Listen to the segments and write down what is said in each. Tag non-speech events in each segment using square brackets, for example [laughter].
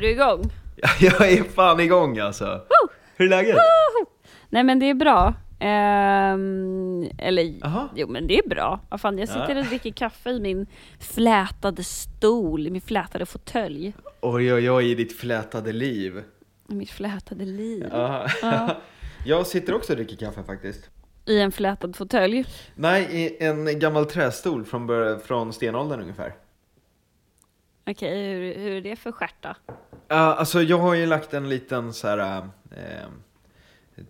Är du igång? Jag är fan igång alltså. Hur är läget? Nej men det är bra. Ehm, eller, Jaha. jo men det är bra. Vad fan, jag sitter och dricker kaffe i min flätade stol, i min flätade fåtölj. Oj, oj, oj, i ditt flätade liv. I mitt flätade liv. Ja. Ja. [laughs] Jag sitter också och dricker kaffe faktiskt. I en flätad fåtölj. Nej, i en gammal trästol från, från stenåldern ungefär. Okej, hur, hur är det för stjärta? Ja, alltså jag har ju lagt en liten så här eh,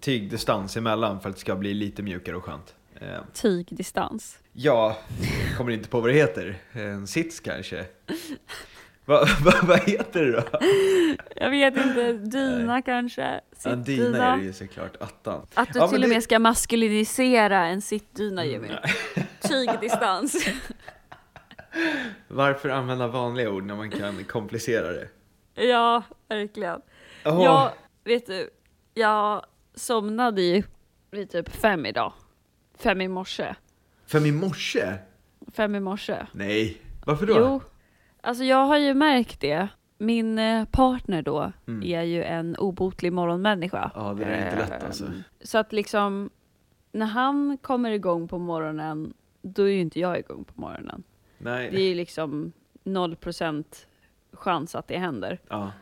tygdistans emellan för att det ska bli lite mjukare och skönt. Eh, Tygdistans. ja, jag kommer inte på vad det heter. En sits kanske? Va, va, vad heter det då? Jag vet inte, dyna kanske? Ja, dina Sittdyna? är det ju såklart, attan. Att du Ja, till och det- med ska maskulinisera en sittdyna Jimmy. [laughs] Tygdistans. Varför använda vanliga ord när man kan komplicera det? ja, verkligen. Jaha. Jag, vet du, jag somnade ju vid typ fem idag. Fem i morse. Fem i morse? Fem i morse. Nej, varför då? Jo, alltså jag har ju märkt det. Min eh, partner då Mm. är ju en obotlig morgonmänniska. Ja, det är inte lätt Ehm, alltså. Så att liksom, när han kommer igång på morgonen, då är ju inte jag igång på morgonen. Det är Nej. ju liksom 0% chans att det händer. Ja.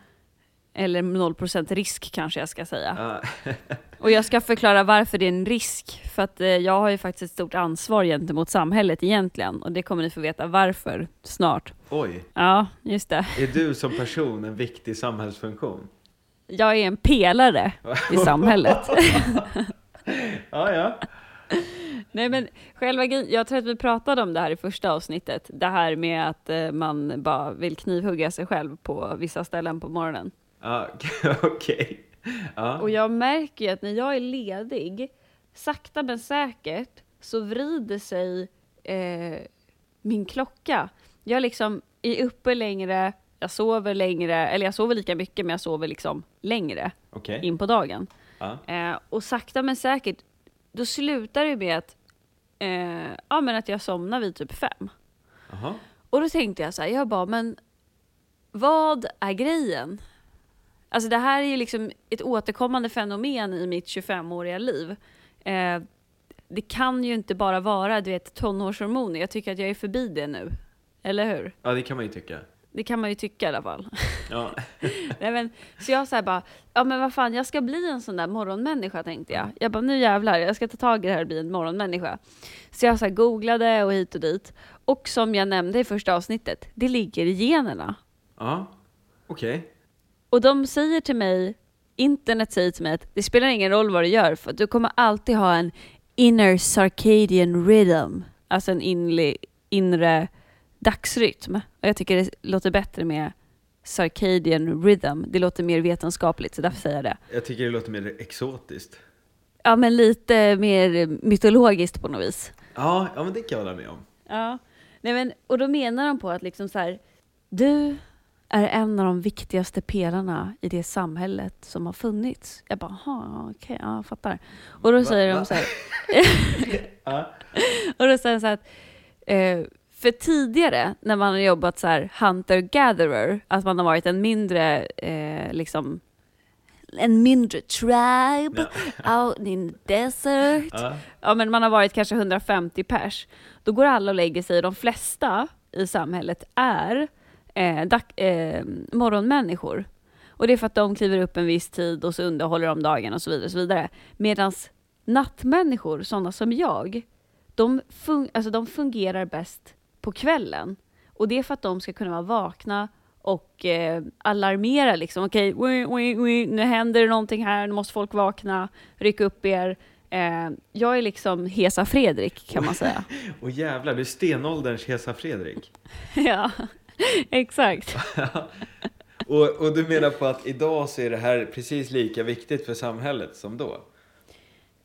Eller 0% risk kanske jag ska säga. Ja. [laughs] Och jag ska förklara varför det är en risk. För att eh, jag har ju faktiskt ett stort ansvar gentemot samhället egentligen. Och det kommer ni få veta varför snart. Oj, Ja, just det. är du som person en viktig samhällsfunktion? Jag är en pelare i samhället. [laughs] Ja, ja. Nej men själva jag tror att vi pratade om det här i första avsnittet. Det här med att eh, man bara vill knivhugga sig själv på vissa ställen på morgonen. Ja, [laughs] okej. Ja. Och jag märker ju att när jag är ledig, sakta men säkert, så vrider sig eh, min klocka. Jag liksom är uppe längre, jag sover längre, eller jag sover lika mycket men jag sover liksom längre Okej. in på dagen. Ja. Eh, och sakta men säkert, då slutar det med att, eh, ja, men att jag somnar vid typ fem. Jaha. Och då tänkte jag så här, jag bara, men vad är grejen? Alltså det här är ju liksom ett återkommande fenomen i mitt 25-åriga liv. Eh, det kan ju inte bara vara, du vet, tonårshormoner. Jag tycker att jag är förbi det nu. Eller hur? Ja, det kan man ju tycka. Det kan man ju tycka i alla fall. [laughs] Ja. Nej, men, så jag så bara, ja men vad fan, jag ska bli en sån där morgonmänniska tänkte jag. Jag bara, nu jävlar, jag ska ta tag i det här och bli en morgonmänniska. Så jag så googlade och hit och dit. Och som jag nämnde i första avsnittet, det ligger i generna. Ja. Okej. Och de säger till mig, internet säger till mig att det spelar ingen roll vad du gör för du kommer alltid ha en inner circadian rhythm. Alltså en inle, inre dagsrytm. Och jag tycker det låter bättre med circadian rhythm. Det låter mer vetenskapligt så därför säger jag det. Jag tycker det låter mer exotiskt. Ja men lite mer mytologiskt på något vis. Ja, ja men det kan jag hålla med om. Ja. Nej, men, och då menar de på att liksom så här, du är en av de viktigaste pelarna i det samhället som har funnits. Jag bara, jaha, okej, ja, jag fattar. Och då Va- säger va? de så här, [laughs] [laughs] och då säger de så här att, eh, för tidigare när man har jobbat så här hunter-gatherer, att man har varit en mindre, eh, liksom, en mindre tribe [laughs] out in the desert. Ja. Ja, men man har varit kanske 150 pers. Då går alla och lägger sig. De flesta i samhället är eh, dag, eh, morgonmänniskor. Och det är för att de kliver upp en viss tid och så underhåller de dagen och så vidare. Och så vidare. Medan nattmänniskor, sådana som jag, de, fun- alltså de fungerar bäst på kvällen. Och det är för att de ska kunna vara vakna och eh, alarmera liksom. Okej, okay, nu händer det någonting här, nu måste folk vakna, ryck upp er. Eh, jag är liksom Hesa Fredrik kan man säga. [laughs] Och jävlar, du är stenålderns Hesa Fredrik. [laughs] ja, exakt. [laughs] Och, och du menar på att idag så är det här precis lika viktigt för samhället som då?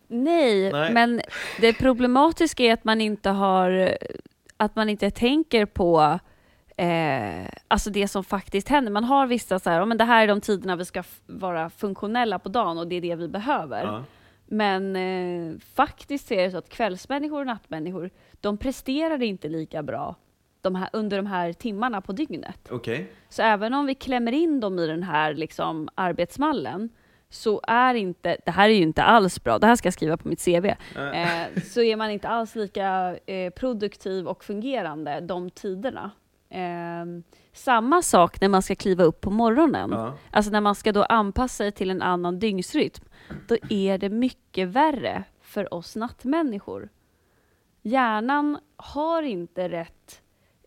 Nej, Nej. men det problematiska är att man inte har, att man inte tänker på eh, alltså det som faktiskt händer. Man har vissa så här, "Ja, men det här är de tiderna vi ska vara funktionella på dagen och det är det vi behöver. Ja. Men eh, faktiskt är det så att kvällsmänniskor och nattmänniskor, de presterar inte lika bra de här, under de här timmarna på dygnet. Okej. Så även om vi klämmer in dem i den här liksom, arbetsmallen så är inte, det här är ju inte alls bra, det här ska jag skriva på mitt CV, Eh, så är man inte alls lika eh, produktiv och fungerande de tiderna. Eh, samma sak när man ska kliva upp på morgonen. ja. Alltså när man ska då anpassa sig till en annan dygnsrytm, då är det mycket värre för oss nattmänniskor. Hjärnan har inte rätt...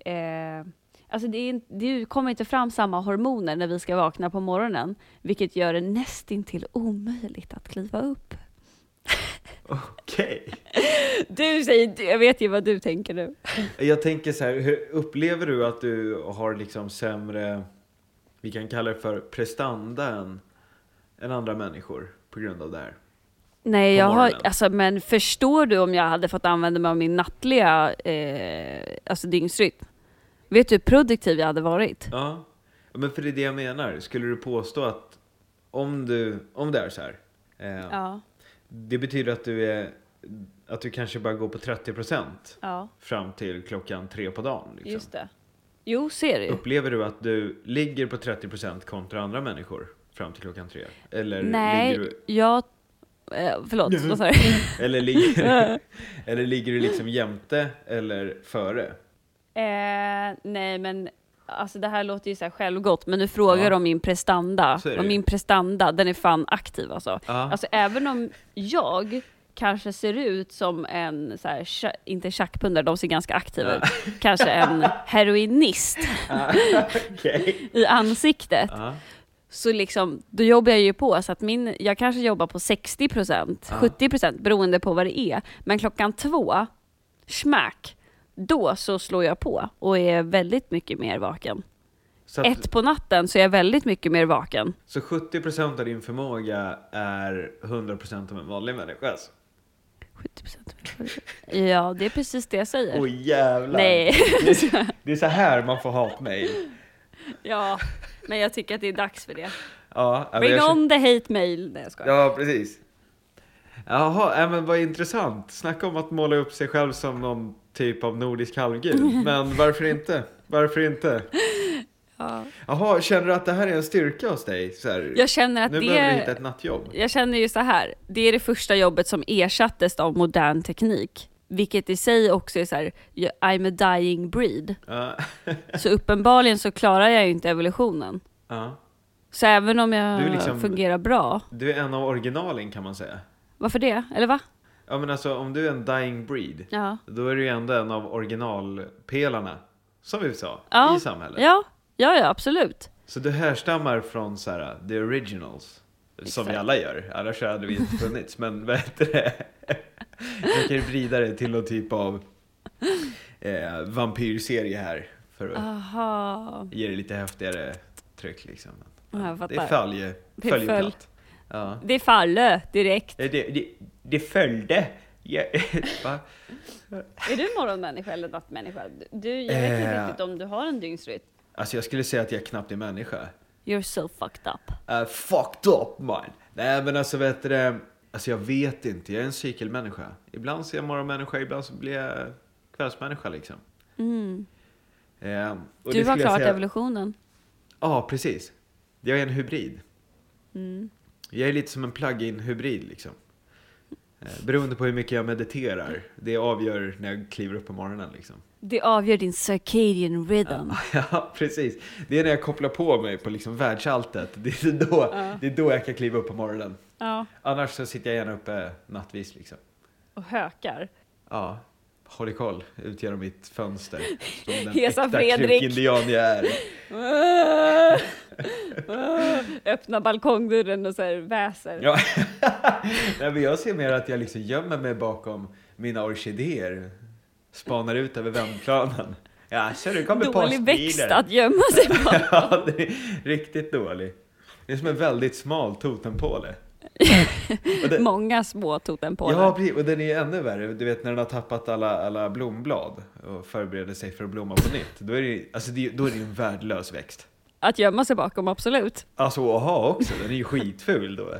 Eh, alltså det, är, det kommer inte fram samma hormoner när vi ska vakna på morgonen, vilket gör det nästintill omöjligt att kliva upp. Okej. [laughs] Du säger, jag vet ju vad du tänker nu. Jag tänker så här, upplever du att du har liksom sämre, vi kan kalla det för prestanda än, än andra människor på grund av det här? Nej, jag har, alltså, men förstår du om jag hade fått använda mig av min nattliga eh, alltså dygnsrytm? Vet du hur produktiv jag hade varit? Ja, men för det är det jag menar. Skulle du påstå att om, du, om det är så här, eh, Ja. det betyder att du, är, att du kanske bara går på 30% Ja, fram till klockan tre på dagen? Liksom. just det. Jo, ser du. Upplever du att du ligger på 30% kontra andra människor fram till klockan tre? Eller Nej, ligger du, jag... Eh, förlåt, [laughs] vad sa du? [laughs] eller ligger du liksom jämte eller före? Eh, nej, men alltså det här låter ju så här självgott, men du frågar Ja. om min prestanda. Och min prestanda, den är fan aktiv alltså. Ja. Alltså även om jag kanske ser ut som en, så här, inte tjackpundare, de ser ganska aktiva ut. Kanske en [laughs] heroinist [laughs] i ansiktet. Ja. Så liksom, då jobbar jag ju på så att min, jag kanske jobbar på 60 procent, Ja. 70 procent beroende på vad det är. Men klockan två, smack, då så slår jag på och är väldigt mycket mer vaken. Så, att, Ett på natten så är jag väldigt mycket mer vaken. så 70% av din förmåga är 100% av en vanlig människas? 70 procent. Ja, det är precis det jag säger. Åh jävlar! Nej. Det är, det är så här man får hatmail. ja, men jag tycker att det är dags för det. Ja, men Bring jag on the hate mail. Nej, jag skojar. Ja, precis. Jaha, äh, men vad intressant. Snacka om att måla upp sig själv som någon typ av nordisk halvgud. Men varför inte? Varför inte? [laughs] Ja. Jaha, känner du att det här är en styrka hos dig? Så här, Jag känner att nu det... behöver du hitta ett nattjobb. Jag känner ju så här, det är det första jobbet som ersattes av modern teknik. Vilket i sig också är så här, I'm a dying breed. Ja. [laughs] Så uppenbarligen så klarar jag ju inte evolutionen. ja. Så även om jag liksom- fungerar bra, Du är en av originalen kan man säga. varför det? Eller va? Ja men alltså om du är en dying breed, Ja. då är du ju ändå en av originalpelarna. Som vi sa, Ja. i samhället. Ja, ja, ja absolut. Så du härstammar från så här, the originals. Som Exakt. vi alla gör, annars hade vi inte funnits. Men [laughs] vad heter det? Jag försöker vrida det till någon typ av eh, vampyrserie här. För att Aha. ge det lite häftigare tryck liksom. Ja, det är följe, Det är följeplatt. Det faller direkt. Det, det, det följde. [laughs] Är du morgonmänniska eller nattmänniska? Du, jag vet inte Eh. riktigt om du har en dygnsrytm. Alltså jag skulle säga att jag knappt är människa. You're so fucked up. Uh, fucked up man. Nej men alltså vet du det, Alltså jag vet inte, jag är en cykelmänniska. Ibland så är jag morgonmänniska, ibland så blir jag kvällsmänniska liksom. Mm. Det Du har klarat säga- evolutionen. Ja, precis. Jag är en hybrid. Mm. Jag är lite som en plug-in hybrid liksom. Eh, beroende på hur mycket jag mediterar. Det avgör när jag kliver upp på morgonen liksom. Det avgör din circadian rhythm. [laughs] Ja, precis. Det är när jag kopplar på mig på liksom världsalltet. Det är, då, Ja. det är då jag kan kliva upp på morgonen. Ja. Annars så sitter jag gärna uppe nattvis liksom. Och hökar. Ja, håll i koll ut genom mitt fönster. Som den Hesa äkta Fredrik. krukindian jag är. [laughs] Öppna balkongdörren och så här väser. Ja. [laughs] Nej, men jag ser mer att jag liksom gömmer mig bakom mina orkidéer. Spanar ut över vändplanen. Ja, så det kommer Dålig växt att gömma sig [laughs] på. Ja, riktigt dålig. Det är som en väldigt smal totempåle. Det- Många små totempålar. Ja, precis. Och den är ännu värre. Du vet när den har tappat alla, alla blomblad och förbereder sig för att blomma på nytt. Då är det, alltså det, då är det ju en värdelös växt. Att gömma sig bakom, absolut. Alltså att ha också, den är ju skitful då.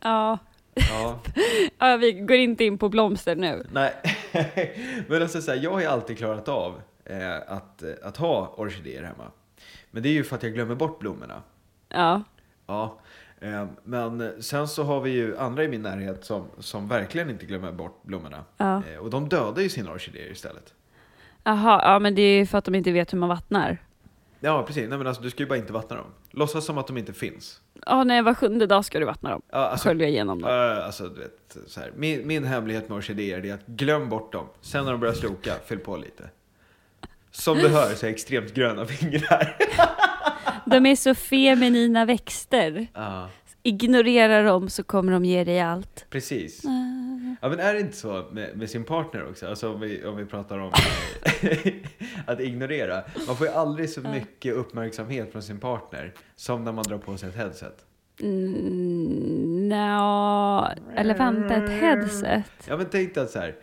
Ja. Ja, [laughs] ja, vi går inte in på blomster nu. nej. [laughs] Men alltså så här, jag har ju alltid klarat av eh, att, att ha orkidéer hemma. Men det är ju för att jag glömmer bort blommorna. Ja. Ja, men sen så har vi ju andra i min närhet som, som verkligen inte glömmer bort blommorna. Ja. Eh, och de dödar ju sina orkidéer istället. Jaha, ja men det är ju för att de inte vet hur man vattnar. Ja, precis. Nej men alltså du ska ju bara inte vattna dem. Låtsas som att de inte finns. Ja, nej, var sjunde dag ska du vattna dem. Ja, alltså, Skölja igenom dem. äh, alltså du vet, så här. Min, min hemlighet med orkidéer är att glöm bort dem. Sen när de börjar sloka, fyll på lite. Som du hör så är jag extremt gröna fingrar. [laughs] De är så feminina växter. Ja, Ignorera dem så kommer de ge dig allt. precis. Ah. Ja men är det inte så med, med sin partner också? Alltså om vi, om vi pratar om [laughs] att ignorera. Man får ju aldrig så mycket uppmärksamhet från sin partner som när man drar på sig ett headset. Mm, Nja, eller vänta, ett headset? Ja men tänk dig att så här,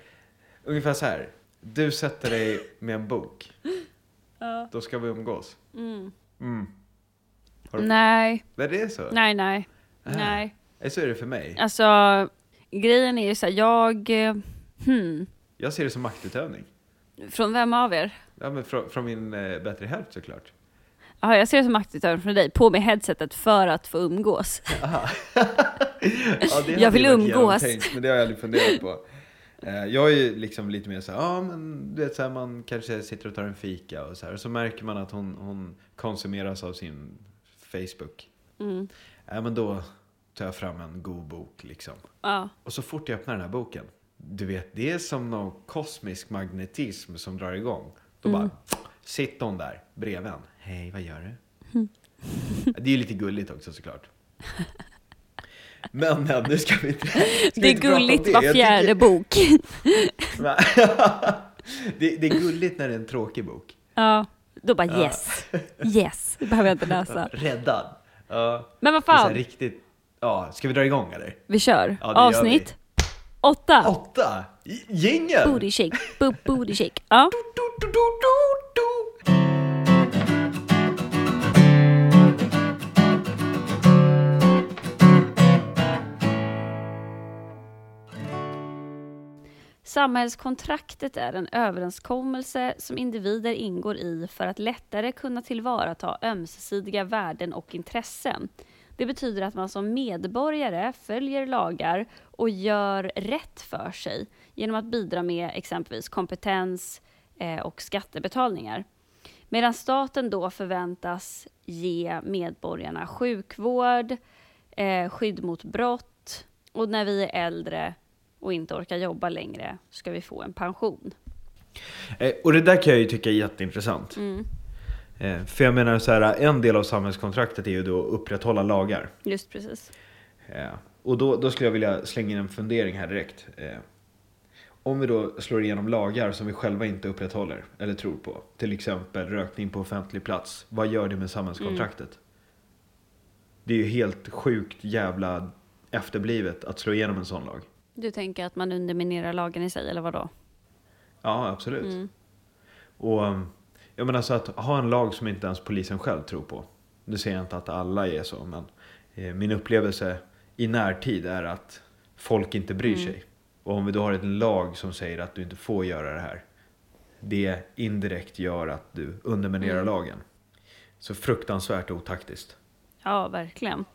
ungefär så här. Du sätter dig med en bok. Ja. Då ska vi umgås. Mm. Mm. Har du- Nej, Nej det är så? nej, nej. Nej. Nej, Så är det för mig. Alltså, grejen är ju så här, jag... eh, Hmm. Jag ser det som maktutövning. Från vem av er? Ja men från, från min eh, bättre hälft såklart. Ja, jag ser det som maktutövning från dig, på med headsetet för att få umgås. [laughs] Ja, Jag vill umgås. genomtänkt, Men det har jag aldrig funderat på. Eh, Jag är ju liksom lite mer så här, ja men du vet så här, man kanske sitter och tar en fika och så här. Och så märker man att hon, hon konsumeras av sin Facebook. Mm. Ja men då tar jag fram en god bok liksom. Ja. Och så fort jag öppnar den här boken, du vet det är som någon kosmisk magnetism som drar igång. Då bara, sitter hon där bredvid en. Hej, vad gör du? [laughs] Det är ju lite gulligt också såklart. [laughs] Men, men nu ska vi inte [laughs] ska Det är inte prata om gulligt det. var fjärde tycker- bok. det, det är gulligt när det är en tråkig bok. Ja, då bara yes, yes, [laughs] det behöver jag inte läsa. Räddad. Ja, Men vad det är så här fan, riktigt. Ja, ska vi dra igång eller? vi kör. Ja, Avsnitt åtta. Åtta! J- Jingel! Booty shake, bo booty shake. Ja. Samhällskontraktet är en överenskommelse som individer ingår i för att lättare kunna tillvarata ömsesidiga värden och intressen. Det betyder att man som medborgare följer lagar och gör rätt för sig genom att bidra med exempelvis kompetens eh, och skattebetalningar. Medan staten då förväntas ge medborgarna sjukvård, eh, skydd mot brott och när vi är äldre och inte orkar jobba längre ska vi få en pension. Eh, Och det där kan jag ju tycka är jätteintressant. Mm. Eh, För jag menar så här, en del av samhällskontraktet är ju då att upprätthålla lagar. Just precis. Eh, Och då, då skulle jag vilja slänga in en fundering här direkt. Om vi då slår igenom lagar som vi själva inte upprätthåller eller tror på. Till exempel rökning på offentlig plats. Vad gör det med samhällskontraktet? Det är ju helt sjukt jävla efterblivet att slå igenom en sån lag. Du tänker att man underminerar lagen i sig, eller vad då? Ja, absolut. Mm. Och um, jag menar så att ha en lag som inte ens polisen själv tror på. Nu säger jag inte att alla är så, men eh, min upplevelse i närtid är att folk inte bryr Mm. sig. Och om vi då har en lag som säger att du inte får göra det här. Det indirekt gör att du underminerar Mm. lagen. Så fruktansvärt otaktiskt. Ja, verkligen.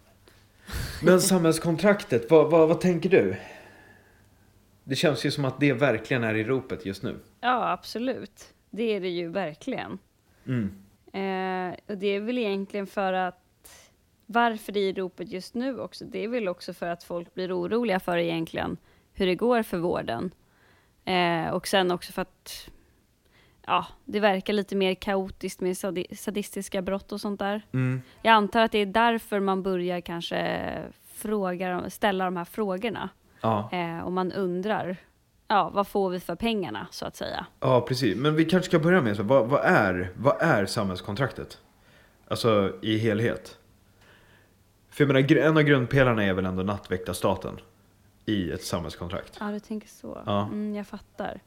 Men samhällskontraktet, vad, vad, vad tänker du? Det känns ju som att det verkligen är i ropet just nu. Ja, absolut. Det är det ju verkligen. Mm. Eh, och det är väl egentligen för att varför det är i ropet just nu också, det är väl också för att folk blir oroliga för egentligen hur det går för vården. Eh, och sen också för att ja, det verkar lite mer kaotiskt med sadi- sadistiska brott och sånt där. Mm. Jag antar att det är därför man börjar kanske fråga, ställa de här frågorna. Ja. Eh, och man undrar, ja, vad får vi för pengarna så att säga? Ja, precis. Men vi kanske ska börja med så, vad, vad, är, vad är samhällskontraktet? Alltså i helhet. För jag menar, en av grundpelarna är väl ändå nattväktarstaten i ett samhällskontrakt. Ja, du tänker så. Ja. Mm, jag fattar.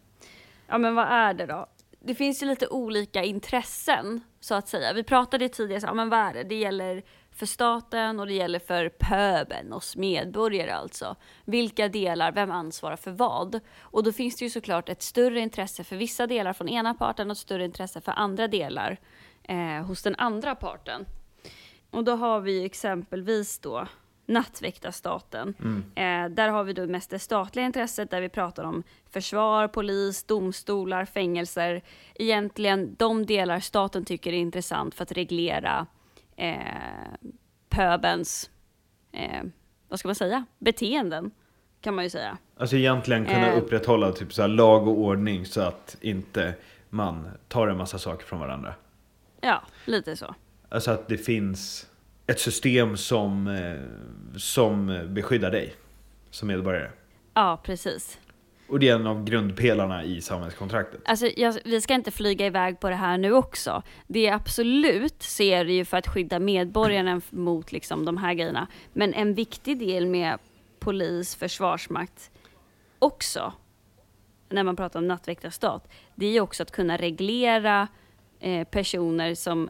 Ja, men vad är det då? Det finns ju lite olika intressen, så att säga. Vi pratade tidigare, så, ja, men vad är det? Det gäller för staten och det gäller för pöben, oss medborgare alltså. Vilka delar, vem ansvarar för vad? Och då finns det ju såklart ett större intresse för vissa delar från ena parten och ett större intresse för andra delar eh, hos den andra parten. Och då har vi exempelvis då nattväktarstaten. Mm. Eh, där har vi då mest det statliga intresset där vi pratar om försvar, polis, domstolar, fängelser. Egentligen de delar staten tycker är intressant för att reglera eh, pöbens, eh, vad ska man säga, beteenden kan man ju säga. Alltså egentligen kunna Eh. upprätthålla typ så här lag och ordning så att inte man tar en massa saker från varandra. Ja, lite så. Alltså att det finns ett system som, eh, som beskyddar dig som medborgare. Ja, precis. Och det är en av grundpelarna i samhällskontraktet. Alltså, jag, vi ska inte flyga iväg på det här nu också. Det är absolut ser det ju för att skydda medborgarna mot liksom, de här grejerna. Men en viktig del med polis, försvarsmakt också, när man pratar om nattväktarstat, det är ju också att kunna reglera eh, personer som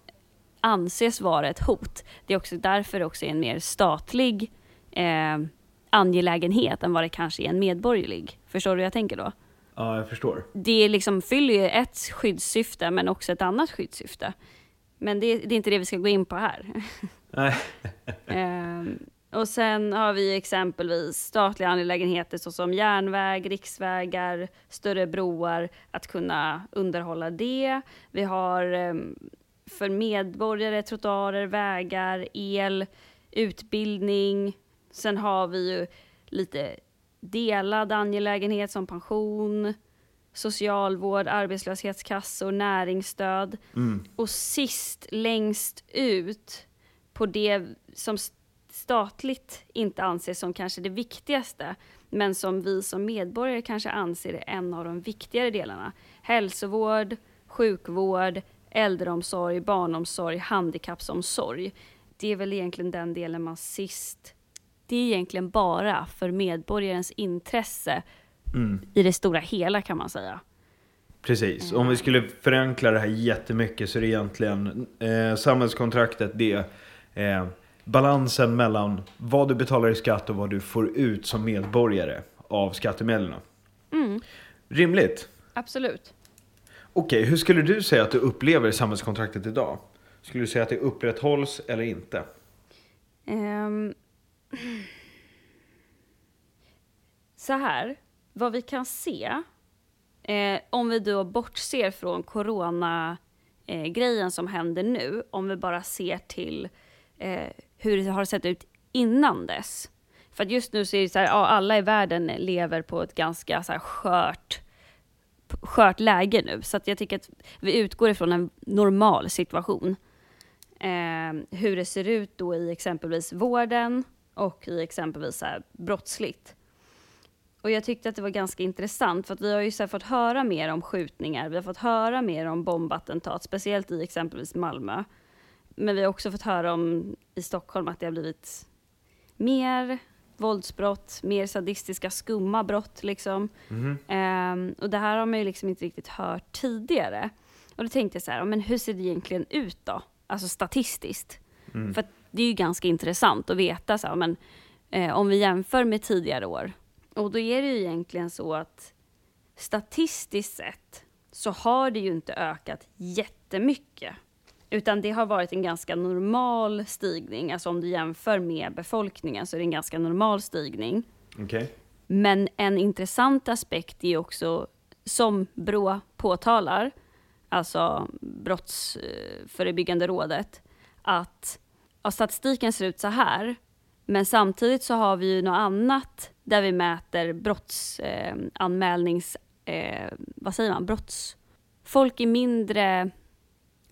anses vara ett hot. Det är också därför det också är en mer statlig eh, angelägenhet än vad det kanske är en medborgerlig. Förstår du hur jag tänker då? Ja, jag förstår. det liksom fyller ju ett skyddssyfte men också ett annat skyddssyfte. Men det, det är inte det vi ska gå in på här. Nej. [laughs] Ehm, och sen har vi exempelvis statliga angelägenheter såsom järnväg, riksvägar, större broar, att kunna underhålla det. Vi har ehm, för medborgare trottoarer, vägar, el, utbildning. Sen har vi ju lite delad angelägenhet som pension, socialvård, arbetslöshetskassor, näringsstöd. Mm. Och sist, längst ut, på det som statligt inte anses som kanske det viktigaste, men som vi som medborgare kanske anser är en av de viktigare delarna. Hälsovård, sjukvård, äldreomsorg, barnomsorg, handikappsomsorg. Det är väl egentligen den delen man sist... Det är egentligen bara för medborgarens intresse Mm. i det stora hela kan man säga. Precis. Om vi skulle förenkla det här jättemycket så är det egentligen eh, samhällskontraktet det eh, balansen mellan vad du betalar i skatt och vad du får ut som medborgare av skattemedlen. Mm, Rimligt. absolut. Okej, hur skulle du säga att du upplever samhällskontraktet idag? Skulle du säga att det upprätthålls eller inte? Ehm, så här, vad vi kan se, eh, om vi då bortser från corona-grejen eh, som händer nu, om vi bara ser till eh, hur det har sett ut innan dess. För att just nu så är det så här, ja, alla i världen lever på ett ganska så här skört, skört läge nu. Så att jag tycker att vi utgår ifrån en normal situation eh, hur det ser ut då i exempelvis vården och i exempelvis så här brottsligt. Och jag tyckte att det var ganska intressant för att vi har ju så fått höra mer om skjutningar, vi har fått höra mer om bombattentat, speciellt i exempelvis Malmö. Men vi har också fått höra om i Stockholm att det har blivit mer våldsbrott, mer sadistiska skumma brott liksom. Mhm. Ehm, och det här har man ju liksom inte riktigt hört tidigare. Och då tänkte jag så här, men hur ser det egentligen ut då? Alltså statistiskt. Mm. För det är ju ganska intressant att veta så här, men eh, om vi jämför med tidigare år. Och då är det ju egentligen så att statistiskt sett så har det ju inte ökat jättemycket. Utan det har varit en ganska normal stigning. Alltså om du jämför med befolkningen så är det en ganska normal stigning. Okej. Men en intressant aspekt är också, som Brå påtalar, alltså Brottsförebyggande rådet, att ja, statistiken ser ut så här, men samtidigt så har vi ju något annat där vi mäter brottsanmälnings... Eh, eh, vad säger man? Brotts... Folk är mindre...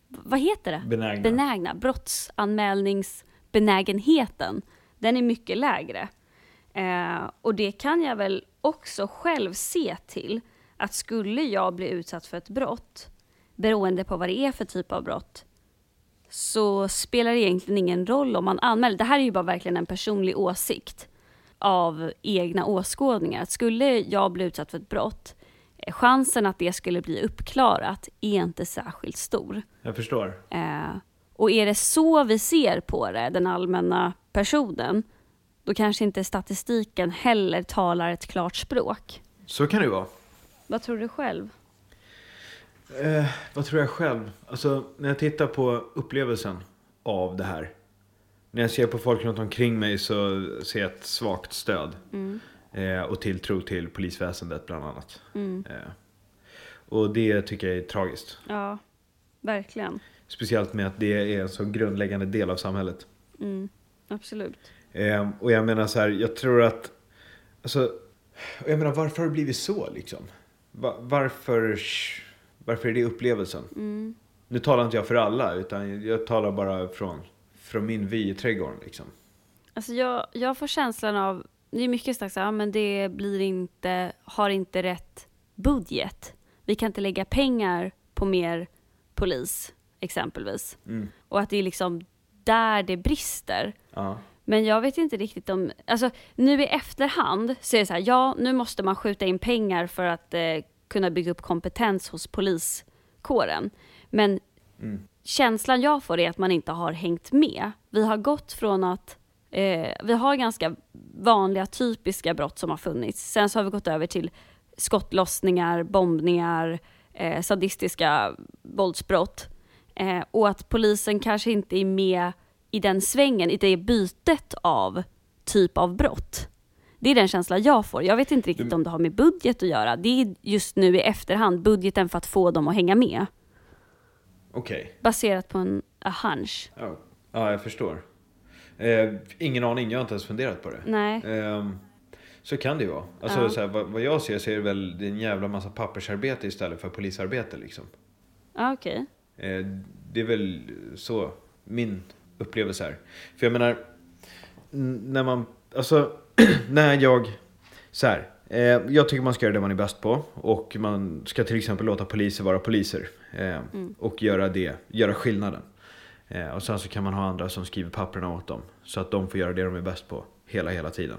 Vad heter det? Benägna. benägna, brottsanmälningsbenägenheten, den är mycket lägre. Eh, och det kan jag väl också själv se till, att skulle jag bli utsatt för ett brott, beroende på vad det är för typ av brott, så spelar det egentligen ingen roll om man anmäler. Det här är ju bara verkligen en personlig åsikt av egna åskådningar. Att skulle jag bli utsatt för ett brott, eh, chansen att det skulle bli uppklarat är inte särskilt stor. Jag förstår. Eh, Och är det så vi ser på det, den allmänna personen, då kanske inte statistiken heller talar ett klart språk. Så kan det vara. Vad tror du själv? Eh, vad tror jag själv? Alltså, när jag tittar på upplevelsen av det här. När jag ser på folk runt omkring mig så ser jag ett svagt stöd. Eh, och tilltro till polisväsendet bland annat. Eh, och det tycker jag är tragiskt. Ja, verkligen. Speciellt med att det är en så grundläggande del av samhället. Absolut. Eh, och jag menar så här, jag tror att... Alltså, jag menar varför har det blivit så liksom? Va- varför, varför är det upplevelsen? Nu talar inte jag för alla, utan jag talar bara från, från min vy i trädgården liksom. Alltså jag, jag får känslan av, det är mycket här, "Ja, men det blir inte, har inte rätt budget. Vi kan inte lägga pengar på mer polis, exempelvis. Och att det är liksom där det brister. Ja. Men jag vet inte riktigt om, alltså nu i efterhand så är det så här, ja nu måste man skjuta in pengar för att eh, kunna bygga upp kompetens hos poliskåren. Men känslan jag får är att man inte har hängt med. Vi har gått från att, eh, vi har ganska vanliga typiska brott som har funnits. Sen så har vi gått över till skottlossningar, bombningar, eh, sadistiska våldsbrott. Eh, och att polisen kanske inte är med i den svängen, i det bytet av typ av brott. Det är den känsla jag får. Jag vet inte riktigt om det har med budget att göra. Det är just nu i efterhand budgeten för att få dem att hänga med. Okej. Baserat på en a hunch. Ja. ja, jag förstår. Eh, ingen aning, jag har inte ens funderat på det. Nej. Ehm, så kan det ju vara. Alltså, Ja. så här, vad, vad jag ser så är det väl det är en jävla massa pappersarbete istället för polisarbete liksom. Ja, okej. Eh, det är väl så min upplevelse är. För jag menar, när man, alltså, [clears throat] när jag, så här. Eh, jag tycker man ska göra det man är bäst på och man ska till exempel låta poliser vara poliser. Eh, Och göra det, göra skillnaden. Eh, och sen så kan man ha andra som skriver papperna åt dem. Så att de får göra det de är bäst på hela, hela tiden.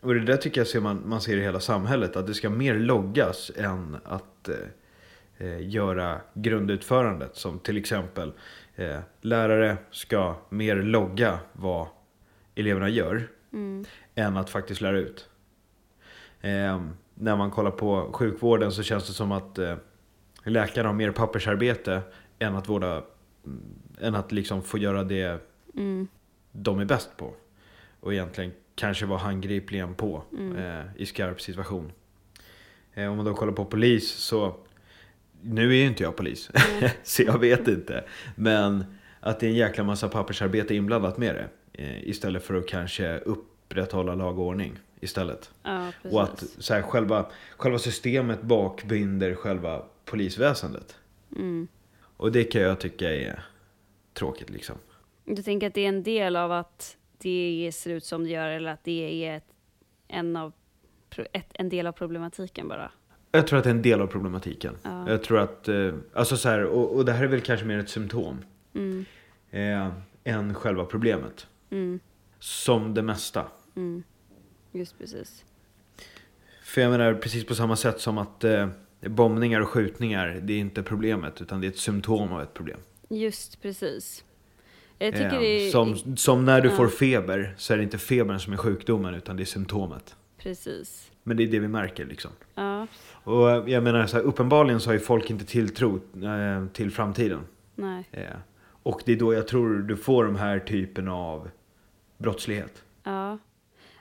Och det där tycker jag ser man, man ser i hela samhället. Att det ska mer loggas än att eh, eh, göra grundutförandet. Som till exempel eh, lärare ska mer logga vad eleverna gör. Än att faktiskt lära ut. Eh, när man kollar på sjukvården så känns det som att eh, läkare har mer pappersarbete än att vårda mm, än att liksom få göra det de är bäst på. Och egentligen kanske vara handgripligen på eh, i skarp situation. Eh, om man då kollar på polis så, nu är ju inte jag polis, [laughs] så jag vet inte. Men att det är en jäkla massa pappersarbete inblandat med det. Eh, istället för att kanske upprätthålla lag och ordning istället. Ja. Och att så här, själva, själva systemet bakbinder själva polisväsendet. Mm. Och det kan jag tycka är tråkigt liksom. Du tänker att det är en del av att det ser ut som det gör eller att det är ett, en, av, ett, en del av problematiken bara? Jag tror att det är en del av problematiken. Ja. Jag tror att, eh, alltså så här, och, och det här är väl kanske mer ett symptom. Mm. Eh, än själva problemet. Mm. Som det mesta. Mm. Just precis. För jag menar precis på samma sätt som att eh, bombningar och skjutningar, det är inte problemet utan det är ett symptom av ett problem. Just precis. Jag tycker Eh, det är... som, som när du Ja. får feber så är det inte febern som är sjukdomen utan det är symptomet. Precis. Men det är det vi märker liksom. Ja, Och eh, jag menar så här, uppenbarligen så har ju folk inte tilltro eh, till framtiden. nej. Eh, och det är då jag tror du får de här typen av brottslighet. Ja.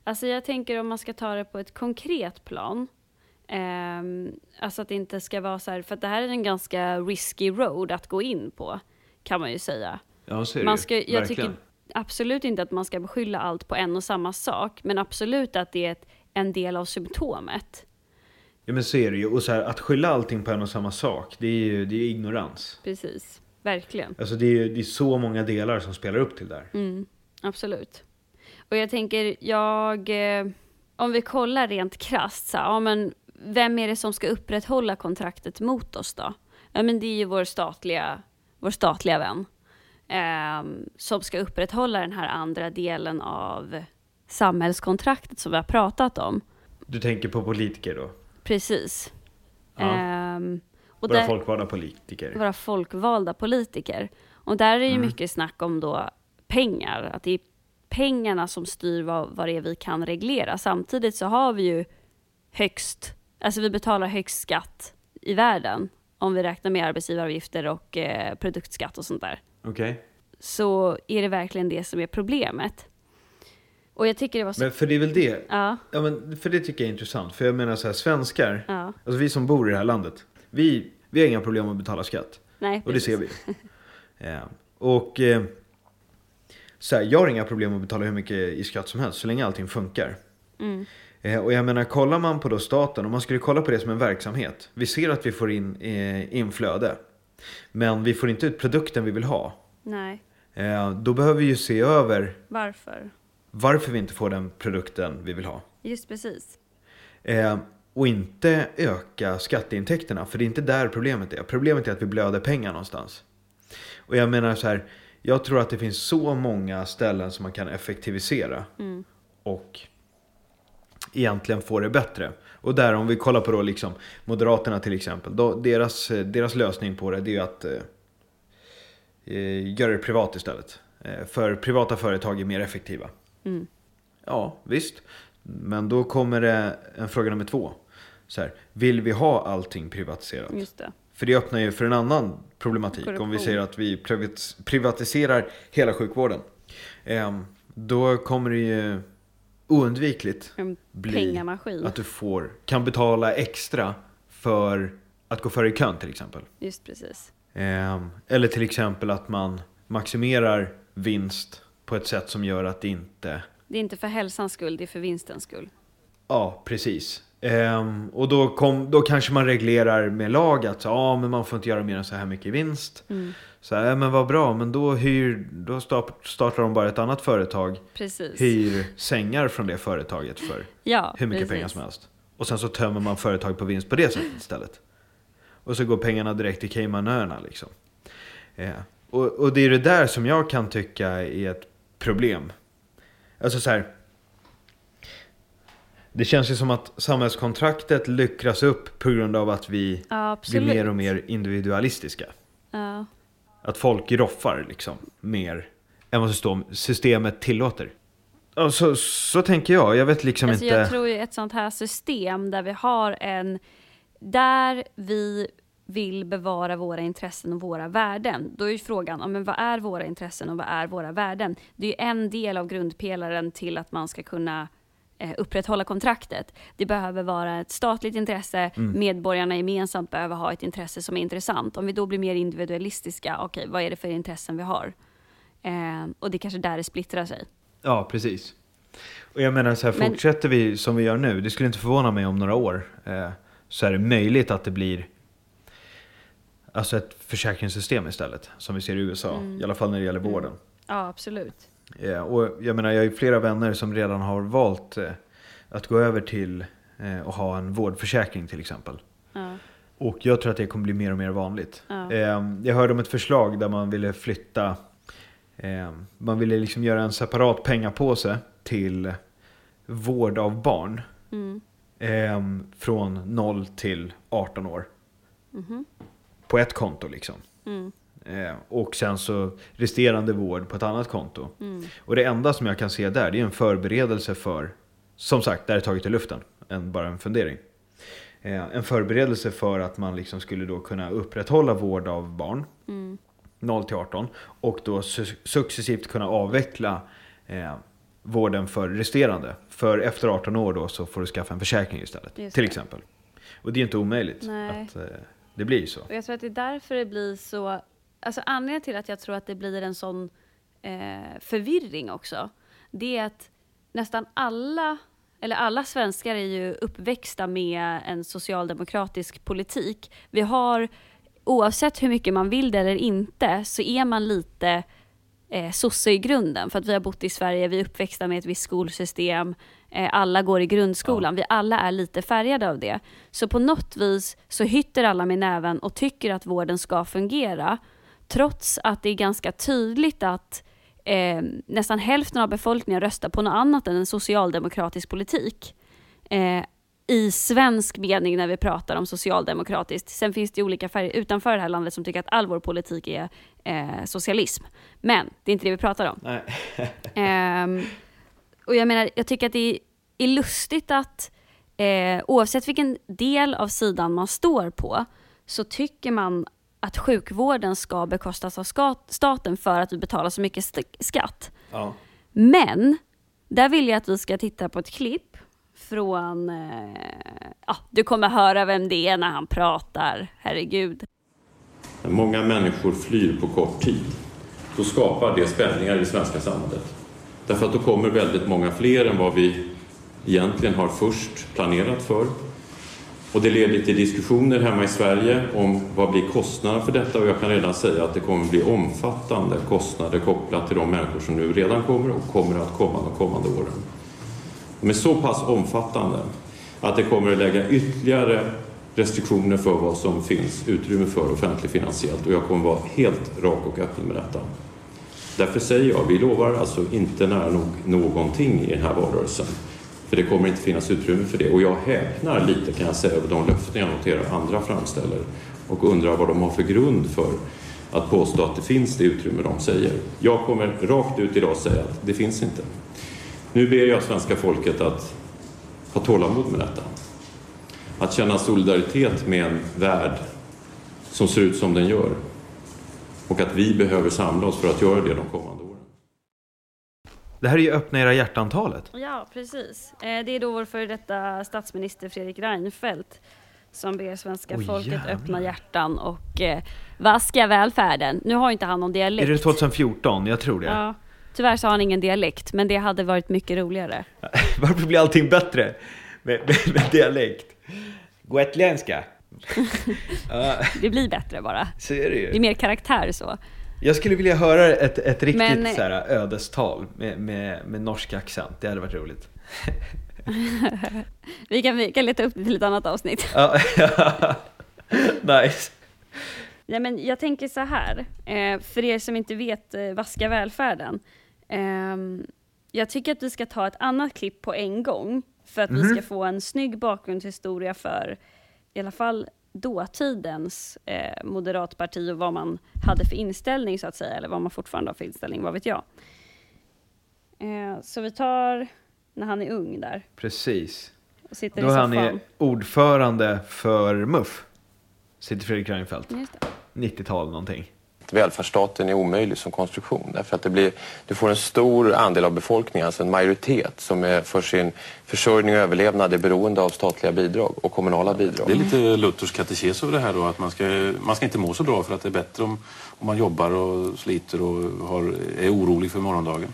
Alltså jag tänker om man ska ta det på ett konkret plan. ehm, alltså att det inte ska vara så här, för det här är en ganska risky road att gå in på. Kan man ju säga. Ja, så är det Man ska, jag Verkligen. tycker absolut inte att man ska beskylla allt på en och samma sak. Men absolut att det är ett, en del av symptomet. Ja men så är det ju. Och så här, att skylla allting på en och samma sak, det är ju det är ignorans. Precis. Verkligen. Alltså det är det är så många delar som spelar upp till där. Mm, absolut. Och jag tänker, jag... Eh, om vi kollar rent krasst, så, ja, men vem är det som ska upprätthålla kontraktet mot oss då? Ja, men det är ju vår statliga, vår statliga vän. ehm, som ska upprätthålla den här andra delen av samhällskontraktet som vi har pratat om. Du tänker på politiker då? Precis. Ja. Och Våra där- folkvalda politiker. våra folkvalda politiker. Och där är det ju Mm. mycket snack om då pengar, att det är pengarna som styr vad, vad det är vi kan reglera. Samtidigt så har vi ju högst, alltså vi betalar högst skatt i världen om vi räknar med arbetsgivaravgifter och eh, produktskatt och sånt där. Okej. Så är det verkligen det som är problemet. Och jag tycker det var så... Men för det är väl det. Ja, Ja, men för det tycker jag är intressant. För jag menar så här, svenskar, ja, alltså vi som bor i det här landet, vi, vi har inga problem att betala skatt. nej. Och det ser precis. vi. [laughs] Eh, och eh, så här, jag har inga problem att betala hur mycket i skatt som helst så länge allting funkar. Mm, Eh, och jag menar, kollar man på då staten, om man skulle kolla på det som en verksamhet. Vi ser att vi får in eh, inflöde. Men vi får inte ut produkten vi vill ha. nej. Eh, då behöver vi ju se över Varför? varför vi inte får den produkten vi vill ha. Just precis. Eh, och inte öka skatteintäkterna, för det är inte där problemet är. Problemet är att vi blöder pengar någonstans. Och jag menar så här, jag tror att det finns så många ställen som man kan effektivisera Mm, och egentligen få det bättre. Och där om vi kollar på då liksom Moderaterna till exempel, då, deras, deras lösning på det, det är ju att eh, göra det privat istället. Eh, för privata företag är mer effektiva. mm, Ja, visst. Men då kommer det en fråga nummer två. Så här, vill vi ha allting privatiserat? just det. För det öppnar ju för en annan problematik. Om vi Korruption. säger att vi privat- privatiserar hela sjukvården. Ehm, då kommer det ju oundvikligt bli att du får, kan betala extra för att gå före i kön till exempel. Just precis. Ehm, eller till exempel att man maximerar vinst på ett sätt som gör att det inte Det är inte för hälsans skull, det är för vinstens skull. Ja, precis. Ehm, och då, kom, då kanske man reglerar med lag att ja, men man får inte göra mer än så här mycket vinst. Mm. Så här, ja, men vad bra, men då, hyr, då start, startar de bara ett annat företag, Precis. hyr sängar från det företaget för Ja, hur mycket precis. pengar som helst. Och sen så tömmer man företag på vinst på det sättet istället. Och så går pengarna direkt till Caymanöarna liksom. Eh, och, och det är det där som jag kan tycka är ett problem. Alltså så här. Det känns ju som att samhällskontraktet lyckras upp på grund av att vi Ja, blir mer och mer individualistiska. Ja. Att folk roffar liksom mer än vad system, systemet tillåter. Ja, så, så tänker jag. Jag vet liksom Alltså inte. jag tror ju ett sånt här system där vi har en, där vi vill bevara våra intressen och våra värden. Då är ju frågan, ja, men vad är våra intressen och vad är våra värden? Det är ju en del av grundpelaren till att man ska kunna upprätthålla kontraktet. Det behöver vara ett statligt intresse, Mm. medborgarna gemensamt behöver ha ett intresse som är intressant. Om vi då blir mer individualistiska, okej, vad är det för intressen vi har? Eh, och det är kanske där det splittrar sig. Ja, precis. Och jag menar så här, Men- fortsätter vi som vi gör nu, det skulle inte förvåna mig om några år, eh, så är det möjligt att det blir alltså ett försäkringssystem istället, som vi ser i USA, Mm. i alla fall när det gäller Mm. vården. Ja, absolut. Eh, och jag menar, jag har ju flera vänner som redan har valt eh, att gå över till eh, att ha en vårdförsäkring till exempel. Ja, Och jag tror att det kommer bli mer och mer vanligt. ja. Eh, jag hörde om ett förslag där man ville flytta, eh, man ville liksom göra en separat pengapåse till vård av barn. Mm. Eh, från 0 till 18 år. Mhm. På ett konto liksom. Mm. Eh, och sen så resterande vård på ett annat konto. Mm. Och det enda som jag kan se där, det är en förberedelse för, som sagt, där är taget i luften, än bara en fundering. Eh, en förberedelse för att man liksom skulle då kunna upprätthålla vård av barn, Mm. 0 till 18, och då su- successivt kunna avveckla eh, vården för resterande. För efter 18 år då så får du skaffa en försäkring istället, Just till det. exempel. Och det är inte omöjligt Nej. att eh, det blir så. Och jag tror att det är därför det blir så... Alltså anledningen till att jag tror att det blir en sån eh, förvirring också, det är att nästan alla, eller alla svenskar är ju uppväxta med en socialdemokratisk politik. Vi har, oavsett hur mycket man vill det eller inte, så är man lite eh, sosse i grunden. För att vi har bott i Sverige, vi är uppväxta med ett visst skolsystem, eh, alla går i grundskolan, vi alla är lite färgade av det. Så på något vis så hytter alla med näven och tycker att vården ska fungera, trots att det är ganska tydligt att eh, nästan hälften av befolkningen röstar på något annat än en socialdemokratisk politik. Eh, i svensk mening när vi pratar om socialdemokratiskt. Sen finns det olika färger utanför det här landet som tycker att all vår politik är eh, socialism. Men det är inte det vi pratar om. [laughs] Ehm, och jag menar, jag tycker att det är lustigt att eh, oavsett vilken del av sidan man står på så tycker man att sjukvården ska bekostas av staten för att vi betalar så mycket skatt. Ja. Men där vill jag att vi ska titta på ett klipp från, eh, ja, du kommer höra vem det är när han pratar, herregud. När många människor flyr på kort tid, då skapar det spänningar i det svenska samhället. Därför att då kommer väldigt många fler än vad vi egentligen har först planerat för. Och det leder till diskussioner hemma i Sverige om vad blir kostnaderna för detta och jag kan redan säga att det kommer bli omfattande kostnader kopplat till de människor som nu redan kommer och kommer att komma de kommande åren. De är så pass omfattande att det kommer att lägga ytterligare restriktioner för vad som finns utrymme för offentligfinansiellt och jag kommer vara helt rak och öppen med detta. Därför säger jag, vi lovar alltså inte nära nog någonting i den här valrörelsen. För det kommer inte finnas utrymme för det. Och jag häpnar lite kan jag säga över de löften jag noterar andra framställer och undrar vad de har för grund för att påstå att det finns det utrymme de säger. Jag kommer rakt ut idag säga att det finns inte. Nu ber jag svenska folket att ha tålamod med detta. Att känna solidaritet med en värld som ser ut som den gör. Och att vi behöver samla oss för att göra det de kommande. Det här är ju öppna era hjärtantalet. Ja, precis. Eh, Det är då vår före detta statsminister Fredrik Reinfeldt som ber svenska Oj, folket jävlar. öppna hjärtan och eh, vaska välfärden. Nu har inte han någon dialekt. Är det 2014? Jag tror det. Ja. Tyvärr så har han ingen dialekt, men det hade varit mycket roligare. [laughs] Varför blir allting bättre med, med, med dialekt? Gotländska. [laughs] Det blir bättre bara. så är det Det är ju. mer karaktär så. Jag skulle vilja höra ett, ett riktigt Men- så här, ödestal med, med, med norsk accent. Det hade varit roligt. [laughs] Vi kan, vi kan leta upp det till ett annat avsnitt. Ja, [laughs] nice. Ja, men jag tänker så här, eh, för er som inte vet eh, Vaska välfärden. ehm, jag tycker att vi ska ta ett annat klipp på en gång för att vi Mhm. ska få en snygg bakgrundshistoria för i alla fall dåtidens eh, moderatparti och vad man hade för inställning så att säga, eller vad man fortfarande har för inställning, vad vet jag. Eh, så vi tar när han är ung där Precis. och sitter Då i han är ordförande för MUF. Sitter Fredrik Reinfeldt. Just det. 90-tal någonting. Välfärdsstaten är omöjlig som konstruktion därför att det blir, du får en stor andel av befolkningen, alltså en majoritet som är för sin försörjning och överlevnad är beroende av statliga bidrag och kommunala bidrag. Det är lite Luthers katekes över det här då, att man ska, man ska inte må så bra för att det är bättre om, om man jobbar och sliter och har, är orolig för morgondagen.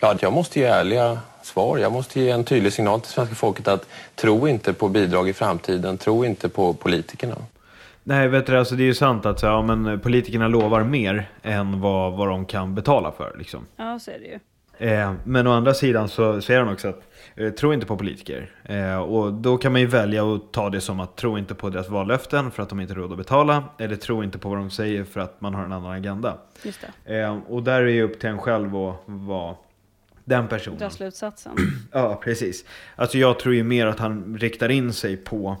Ja, jag måste ge ärliga svar. Jag måste ge en tydlig signal till svenska folket att tro inte på bidrag i framtiden, tro inte på politikerna. Nej, vet du, alltså det är ju sant att så, ja, men politikerna lovar mer än vad, vad de kan betala för. Liksom. Ja, så är det ju. Eh, men å andra sidan så säger han också att eh, tro inte på politiker. Eh, och då kan man ju välja att ta det som att tro inte på deras vallöften för att de inte har råd att betala. Eller tro inte på vad de säger för att man har en annan agenda. Just. Eh, och där är det upp till en själv att vara den personen. Dra slutsatsen. [clears throat] Ja, precis. Alltså jag tror ju mer att han riktar in sig på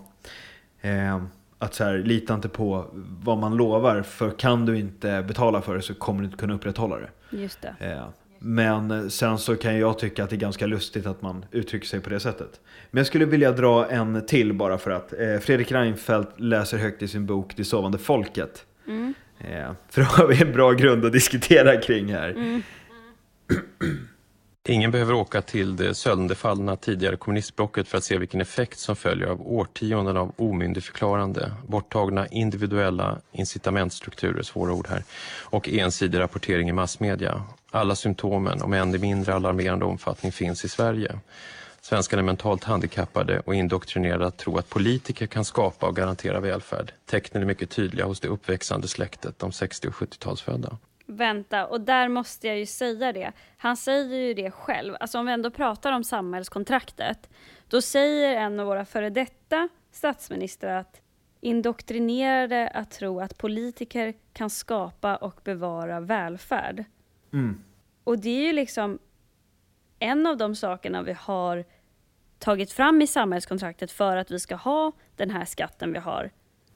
eh, att så här, lita inte på vad man lovar. För kan du inte betala för det så kommer du inte kunna upprätthålla det. Just det. Eh, men sen så kan jag tycka att det är ganska lustigt att man uttrycker sig på det sättet. Men jag skulle vilja dra en till bara för att eh, Fredrik Reinfeldt läser högt i sin bok Det sovande folket. Mm. Eh, för då har vi en bra grund att diskutera kring här. Mm. [clears throat] Ingen behöver åka till det sönderfallna tidigare kommunistblocket för att se vilken effekt som följer av årtionden av omyndigförklarande, borttagna individuella incitamentstrukturer, svåra ord här, och ensidig rapportering i massmedia. Alla symptomen, om än i mindre alarmerande omfattning, finns i Sverige. Svenskarna är mentalt handikappade och indoktrinerade att tro att politiker kan skapa och garantera välfärd. Tecknen är mycket tydliga hos det uppväxande släktet, de 60 och 70-talsfödda. Vänta, och där måste jag ju säga det. Han säger ju det själv. Alltså om vi ändå pratar om samhällskontraktet. Då säger en av våra före detta statsministrar att indoktrinerade att tro att politiker kan skapa och bevara välfärd. Mm. Och det är ju liksom en av de sakerna vi har tagit fram i samhällskontraktet för att vi ska ha den här skatten vi har,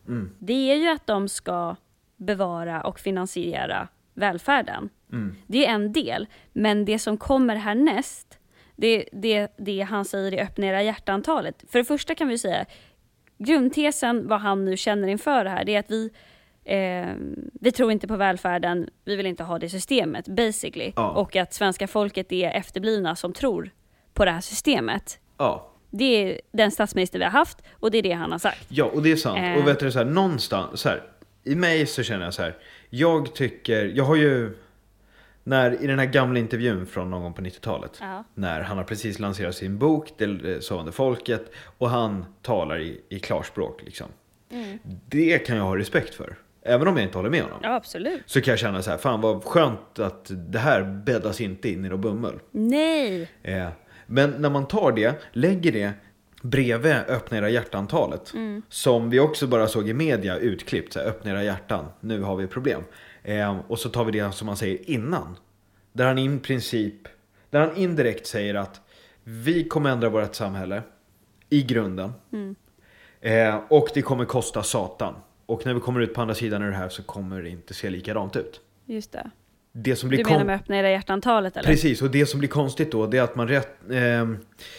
Mm. det är ju att de ska bevara och finansiera välfärden. Mm. Det är en del, men det som kommer härnäst, det, det, det han säger i öppna era hjärtantalet. För det första kan vi säga, grundtesen, vad han nu känner inför det här, det är att vi, eh, vi tror inte på välfärden, vi vill inte ha det systemet, basically. Ja. Och att svenska folket är efterblivna som tror på det här systemet. Ja. Det är den statsminister vi har haft och det är det han har sagt. Ja, och det är sant. Eh. Och vet du, så här, någonstans, så här, i mig så känner jag så här. Jag tycker, jag har ju, när, i den här gamla intervjun från någon gång på 90-talet. Ja. När han har precis lanserat sin bok, Det sovande folket. Och han talar i, i klarspråk liksom. Det kan jag ha respekt för. Även om jag inte håller med honom. Ja, absolut. Så kan jag känna så här, fan vad skönt att det här bäddas inte in i något bummel. Nej! Eh, Men när man tar det, lägger det bredvid öppna era hjärtantalet. Som vi också bara såg i media utklippt, så här, öppna era hjärtan, nu har vi problem. Eh, Och så tar vi det som man säger innan. Där han i princip, där han indirekt säger att vi kommer ändra vårt samhälle i grunden. Eh, och det kommer kosta satan. Och när vi kommer ut på andra sidan av det här så kommer det inte se likadant ut. Just det. Det som blir Du menar med öppna era hjärtantalet eller? Precis, och det som blir konstigt då det är att man rätt, eh,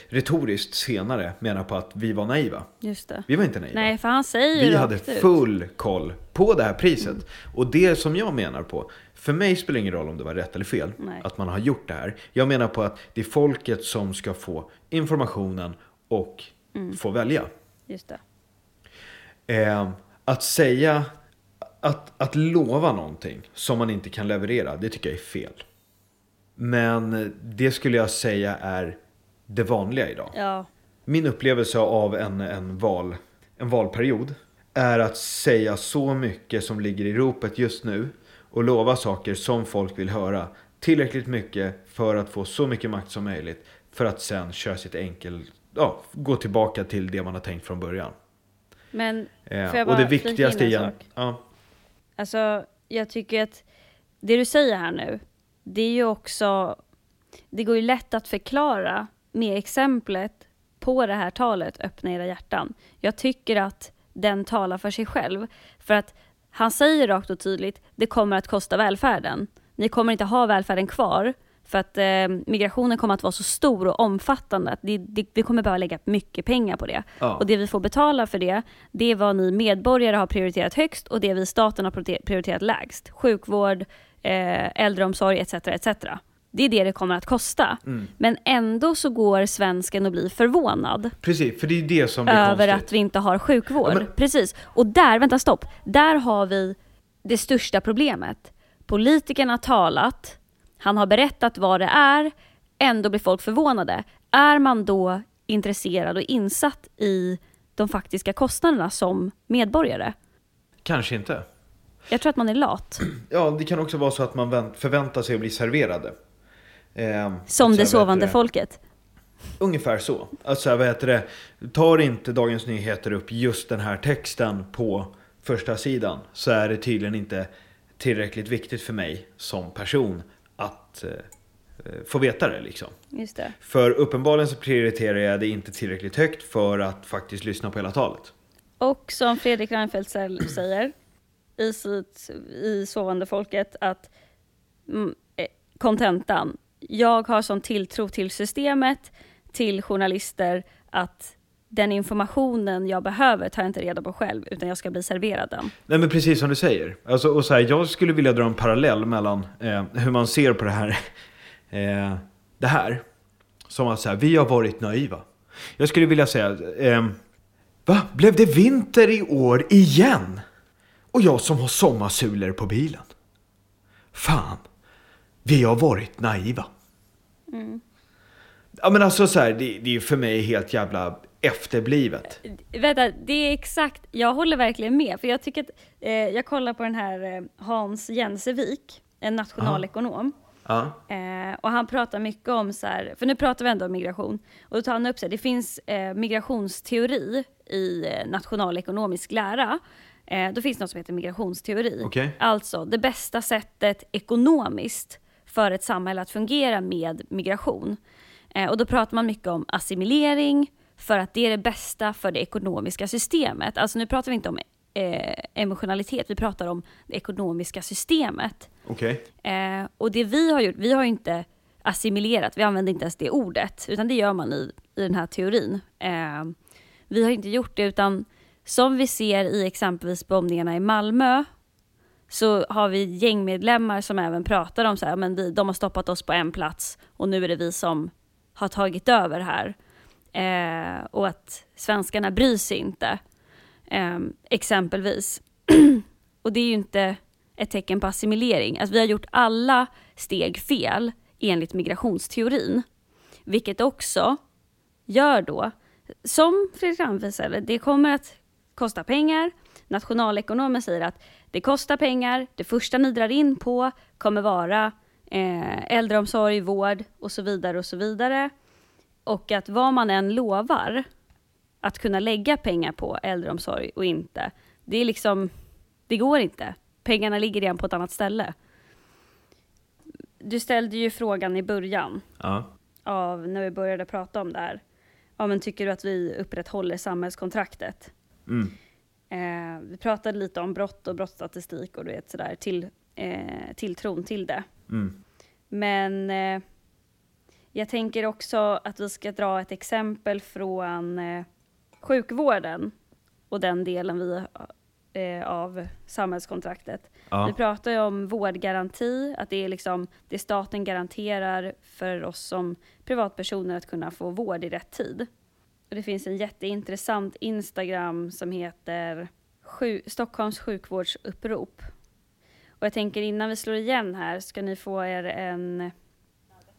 retoriskt senare menar på att vi var naiva. Just det. Vi var inte naiva. Nej, för han säger vi hade ut. full koll på det här priset. Och det som jag menar på, för mig spelar det ingen roll om det var rätt eller fel Nej. att man har gjort det här. Jag menar på att det är folket som ska få informationen och Mm. få välja. Just det. Eh, att säga, att, att lova någonting som man inte kan leverera, det tycker jag är fel. Men det skulle jag säga är det vanliga idag. Ja. Min upplevelse av en, en, val, en valperiod är att säga så mycket som ligger i ropet just nu och lova saker som folk vill höra tillräckligt mycket för att få så mycket makt som möjligt för att sen köra sitt enkel, ja, gå tillbaka till det man har tänkt från början. Men Eh, Får jag och bara det flika in viktigaste en igen, ja, Alltså, jag tycker att det du säger här nu, det är ju också, det går ju lätt att förklara med exemplet på det här talet, öppna era hjärtan. Jag tycker att den talar för sig själv. För att han säger rakt och tydligt, det kommer att kosta välfärden. Ni kommer inte ha välfärden kvar, för att eh, migrationen kommer att vara så stor och omfattande att det, det, vi kommer behöva lägga mycket pengar på det. Ja. Och det vi får betala för det, det är vad ni medborgare har prioriterat högst och det vi staten har prioriter- prioriterat lägst. Sjukvård, eh, äldreomsorg etc. etc. Det är det det kommer att kosta. Mm. Men ändå så går svensken och blir förvånad precis, för det är det som blir över konstigt. att vi inte har sjukvård. Ja, men- Precis. Och där, vänta stopp, där har vi det största problemet. Politikerna har talat, han har berättat vad det är, ändå blir folk förvånade. Är man då intresserad och insatt i de faktiska kostnaderna som medborgare? Kanske inte. Jag tror att man är lat. [clears throat] Ja, det kan också vara så att man vänt, förväntar sig att bli serverade. Eh, Som det sovande det? folket. Ungefär så. Alltså, vad heter det? Tar inte Dagens Nyheter upp just den här texten på första sidan så är det tydligen inte tillräckligt viktigt för mig som person att eh, få veta det liksom. Det. För uppenbarligen så prioriterar jag det inte tillräckligt högt för att faktiskt lyssna på hela talet. Och som Fredrik Reinfeldt säger i, sitt, i Sovande folket att mm, eh, kontentan, jag har sån tilltro till systemet, till journalister, att den informationen jag behöver tar jag inte reda på själv, utan jag ska bli serverad den. Nej men precis som du säger. Alltså, och så här, jag skulle vilja dra en parallell mellan eh, hur man ser på det här. [laughs] Eh, det här. Som att säga, vi har varit naiva. Jag skulle vilja säga, eh, va? Blev det vinter i år igen? Och jag som har sommarsulor på bilen. Fan, vi har varit naiva. Ja men alltså så här, det, det är för mig helt jävla efterblivet. Vänta, det är exakt, jag håller verkligen med. För jag tycker att, eh, jag kollar på den här eh, Hans Jensevik, en nationalekonom. Ja. Eh, och han pratar mycket om så här, för nu pratar vi ändå om migration. Och då tar han upp så här, det finns eh, migrationsteori i eh, nationalekonomisk lära. Eh, då finns det något som heter migrationsteori. Okej. Alltså det bästa sättet ekonomiskt för ett samhälle att fungera med migration. Eh, och då pratar man mycket om assimilering för att det är det bästa för det ekonomiska systemet. Alltså nu pratar vi inte om eh, emotionalitet, vi pratar om det ekonomiska systemet. Okej. Eh, och det vi har gjort, vi har ju inte assimilerat, vi använder inte ens det ordet, utan det gör man i, i den här teorin. Eh, vi har inte gjort det, utan som vi ser i exempelvis bombningarna i Malmö, så har vi gängmedlemmar som även pratar om så här, men vi, de har stoppat oss på en plats och nu är det vi som har tagit över här. Eh, och att svenskarna bryr sig inte, eh, exempelvis. [clears throat] och det är ju inte ett tecken på assimilering. Alltså vi har gjort alla steg fel enligt migrationsteorin. Vilket också gör då, som Fredrik Reinfeldt säger, det kommer att kosta pengar. Nationalekonomen säger att det kostar pengar, det första ni drar in på kommer vara eh, äldreomsorg, vård och så vidare och så vidare. Och att vad man än lovar att kunna lägga pengar på äldreomsorg och inte, det är liksom, det går inte. Pengarna ligger redan på ett annat ställe. Du ställde ju frågan i början Ja. av när vi började prata om det här. Ja, men tycker du att vi upprätthåller samhällskontraktet? Mm. Eh, vi pratade lite om brott och brottsstatistik och du vet sådär, till, eh, tilltron till det. Mm. Men eh, jag tänker också att vi ska dra ett exempel från eh, sjukvården och den delen vi, eh, av samhällskontraktet. Vi Ja. pratar ju om vårdgaranti, att det är liksom det staten garanterar för oss som privatpersoner att kunna få vård i rätt tid. Och det finns en jätteintressant Instagram som heter sju, Stockholms sjukvårdsupprop. Och jag tänker innan vi slår igen här ska ni få er en...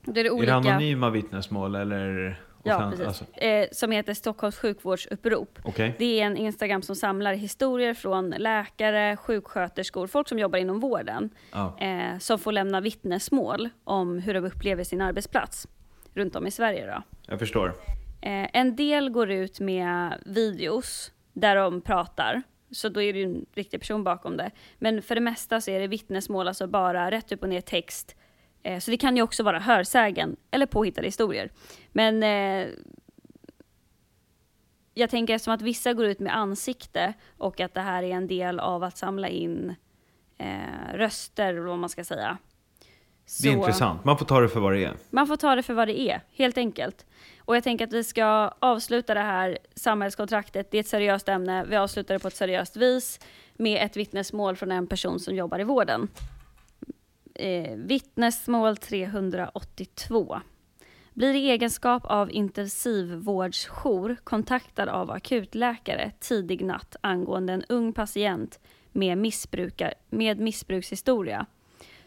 Det är det Är olika... det anonyma vittnesmål eller? Ja, precis. Alltså, Eh, som heter Stockholms sjukvårdsupprop. Okej. Det är en Instagram som samlar historier från läkare, sjuksköterskor, folk som jobbar inom vården, Ja. eh, som får lämna vittnesmål om hur de upplever sin arbetsplats runt om i Sverige. Då. Jag förstår. Eh, en del går ut med videos där de pratar, så då är det ju en riktig person bakom det. Men för det mesta så är det vittnesmål, alltså bara rätt upp och ner text. Eh, så det kan ju också vara hörsägen eller påhittade historier. Men eh, jag tänker eftersom att vissa går ut med ansikte och att det här är en del av att samla in eh, röster, eller vad man ska säga. Det är Så- intressant. Man får ta det för vad det är. man får ta det för vad det är, helt enkelt. Och jag tänker att vi ska avsluta det här samhällskontraktet. Det är ett seriöst ämne. Vi avslutar det på ett seriöst vis med ett vittnesmål från en person som jobbar i vården. Eh, vittnesmål 382. Blir i egenskap av intensivvårdsjour kontaktad av akutläkare tidig natt angående en ung patient med, missbrukar, med missbrukshistoria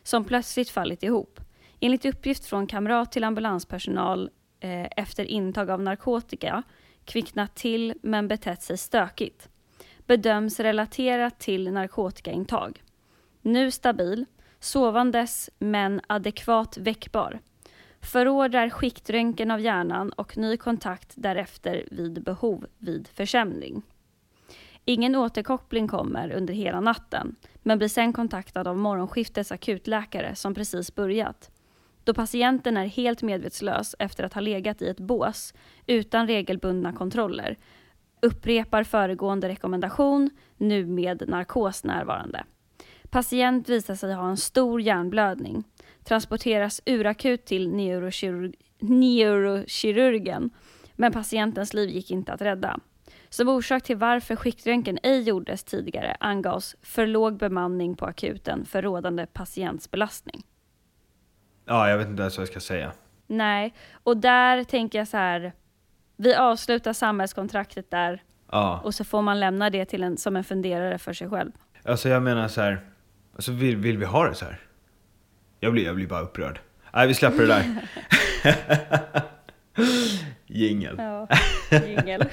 som plötsligt fallit ihop. Enligt uppgift från kamrat till ambulanspersonal eh, efter intag av narkotika kvicknat till men betett sig stökigt. Bedöms relaterat till narkotikaintag. Nu stabil, sovandes men adekvat väckbar. Förordrar skiktröntgen av hjärnan och ny kontakt därefter vid behov vid försämring. Ingen återkoppling kommer under hela natten, men blir sen kontaktad av morgonskiftets akutläkare som precis börjat. Då patienten är helt medvetslös efter att ha legat i ett bås utan regelbundna kontroller upprepar föregående rekommendation, nu med narkos närvarande. Patient visar sig ha en stor hjärnblödning, transporteras urakut till neurokirurg- neurokirurgen, men patientens liv gick inte att rädda. Som orsak till varför skiktröntgen ej gjordes tidigare angavs för låg bemanning på akuten för rådande patientsbelastning. Ja, jag vet inte ens vad jag ska säga. Nej, och där tänker jag så här, vi avslutar samhällskontraktet där Ja, och så får man lämna det till en, som en funderare för sig själv. alltså jag menar så här. Alltså vill, vill vi ha det så här? Jag blir, jag blir bara upprörd. Nej, vi släpper det där. [laughs] Jingel. Ja, jingel. [laughs]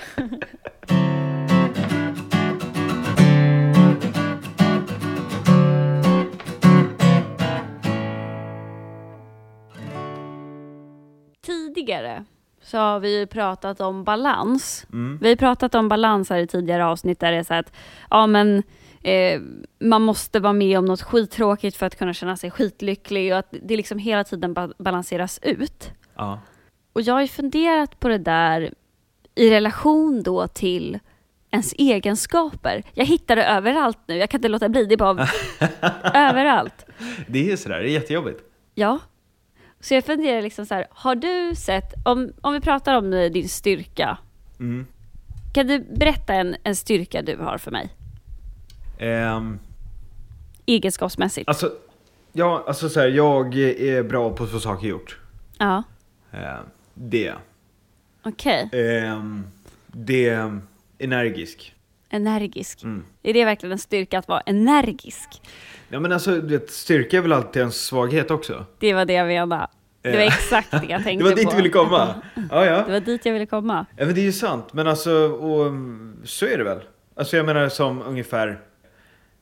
Tidigare så har vi ju pratat om balans. Mm. Vi har pratat om balans här i tidigare avsnitt där det är så att ja, men, eh, man måste vara med om något skittråkigt för att kunna känna sig skitlycklig och att det liksom hela tiden ba- balanseras ut. Ja. Och jag har ju funderat på det där i relation då till ens egenskaper. Jag hittar det överallt nu, jag kan inte låta bli, det är bara [laughs] överallt. Det är ju sådär, det är jättejobbigt. Ja. Så jag funderar liksom så här, har du sett, om, om vi pratar om din styrka, Mm. kan du berätta en, en styrka du har för mig? Ehm, Egenskapsmässigt. alltså, ja, alltså så här, jag är bra på att få saker gjort. Ja, Ehm, det. okej. Ehm, det är energisk. Energisk. Mm. Är det verkligen en styrka att vara energisk? Ja men alltså, du vet, styrka är väl alltid en svaghet också? Det var det jag menade. Det var Ja. exakt det jag [laughs] Det tänkte var dit på. du ville komma? Ja, Det ja. var dit jag ville komma. ja men det är ju sant. Men alltså, och, så är det väl. Alltså jag menar som ungefär,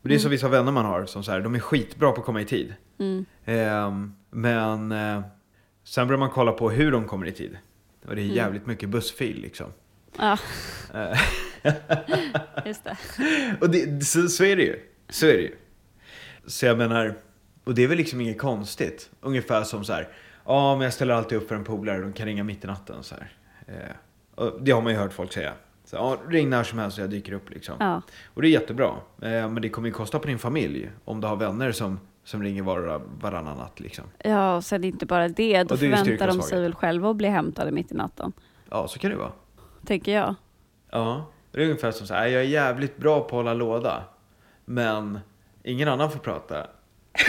men det är som vissa vänner man har som så här, de är skitbra på att komma i tid. Mm. Ehm, men eh, sen börjar man kolla på hur de kommer i tid. Och det Mm. är jävligt mycket bussfil liksom. Ja, Eh, [laughs] just det. och det, så, så är det ju. Så är det ju. Så jag menar, och det är väl liksom inget konstigt. Ungefär som så här, ja men jag ställer alltid upp för en polare, de kan ringa mitt i natten så här. Eh, och det har man ju hört folk säga. Så, ja, ring när som helst och jag dyker upp liksom. Ja. Och det är jättebra. Eh, men det kommer ju kosta på din familj om du har vänner som, som ringer var, varannan natt liksom. Ja, och sen inte bara det. Då Och det förväntar de sig väl själva att bli hämtade mitt i natten. Ja, så kan det vara. Tänker jag. Ja, det är ungefär som så här, jag är jävligt bra på att hålla låda. Men ingen annan får prata.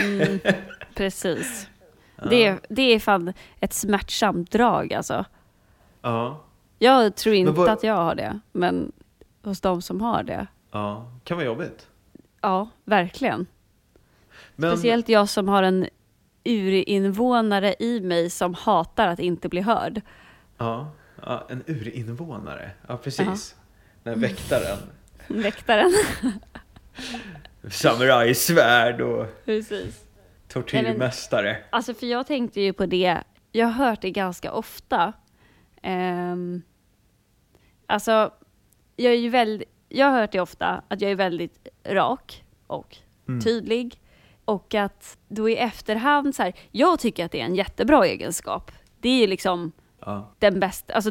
Mm, [laughs] precis. Det, är, det är fan ett smärtsamt drag alltså. Ja, Jag tror inte vad- att jag har det, men hos de som har det. ja, kan vara jobbigt. Ja, verkligen. Men, Speciellt jag som har en urinvånare i mig som hatar att inte bli hörd. Ja, ja, en urinvånare. Ja, precis. Den här väktaren. [laughs] Väktaren. [laughs] Samurajsvärd och Precis. tortyrmästare. Alltså för jag tänkte ju på det, jag har hört det ganska ofta. Ehm, alltså, jag är ju väldigt, jag har hört det ofta att jag är väldigt rak och Mm. tydlig. Och att då i efterhand så här, jag tycker att det är en jättebra egenskap. Det är ju liksom Ja. den bästa, alltså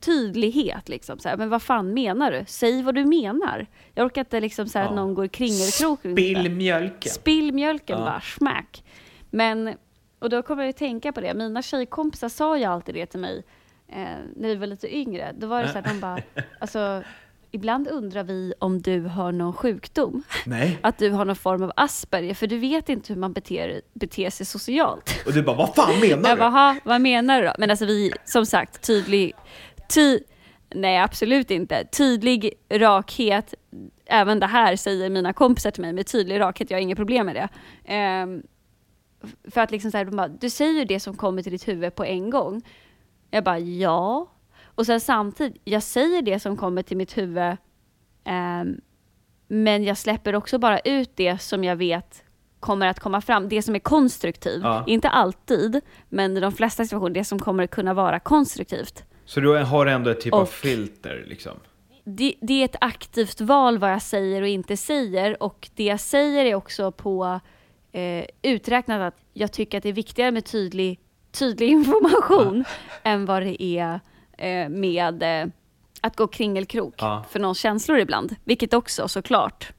tydlighet liksom. Så här, men vad fan menar du? Säg vad du menar. Jag orkar inte liksom så här, Ja. att någon går kringelkrok. Spill mjölken. Spill mjölken Ja. bara, smack. Men, och då kommer jag ju tänka på det, mina tjejkompisar sa ju alltid det till mig eh, när vi var lite yngre. Då var det så att de bara, [laughs] alltså ibland undrar vi om du har någon sjukdom. Nej. Att du har någon form av Asperger, för du vet inte hur man beter, beter sig socialt. Och du bara, vad fan menar Jag du? bara, "Ha, vad menar du då? Men alltså vi, som sagt, tydlig, ty, nej absolut inte. Tydlig rakhet, även det här säger mina kompisar till mig, med tydlig rakhet, jag har inga problem med det. F- för att liksom så här, de bara, du säger ju det som kommer till ditt huvud på en gång. Jag bara, ja. Och sen samtidigt, jag säger det som kommer till mitt huvud, ehm, men jag släpper också bara ut det som jag vet kommer att komma fram, det som är konstruktivt. Ja. Inte alltid, men i de flesta situationer, det som kommer att kunna vara konstruktivt. Så du har ändå ett typ av Och- filter liksom? Det, det är ett aktivt val vad jag säger och inte säger och det jag säger är också på eh, uträknat att jag tycker att det är viktigare med tydlig, tydlig information än vad det är eh, med eh, att gå kringelkrok Ja. för någons känslor ibland. Vilket också såklart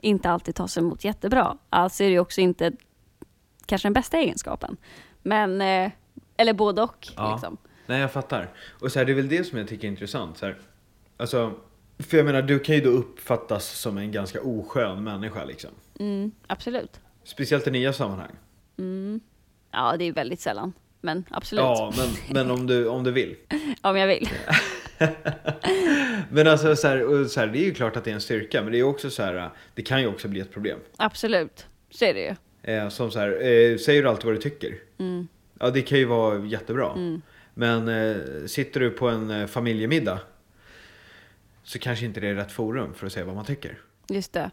inte alltid tas emot jättebra. Alltså är det också inte kanske den bästa egenskapen. Men, eh, eller både och. Ja. Liksom. Nej, jag fattar. Och så här, det är väl det som jag tycker är intressant. Så här, alltså, för jag menar, du kan ju då uppfattas som en ganska oskön människa liksom. Mm, absolut. Speciellt i nya sammanhang. Mm. Ja, det är väldigt sällan. Men absolut. Ja, men, men om, du, om du vill. [laughs] Om jag vill. [laughs] Men alltså, så här, så här, det är ju klart att det är en styrka, men det är också så här, det kan ju också bli ett problem. Absolut. Så är det ju. Eh, som så här, eh, säger du alltid vad du tycker? Mm. Ja, det kan ju vara jättebra. Mm. Men eh, sitter du på en eh, familjemiddag så kanske inte det är rätt forum för att säga vad man tycker. Just det.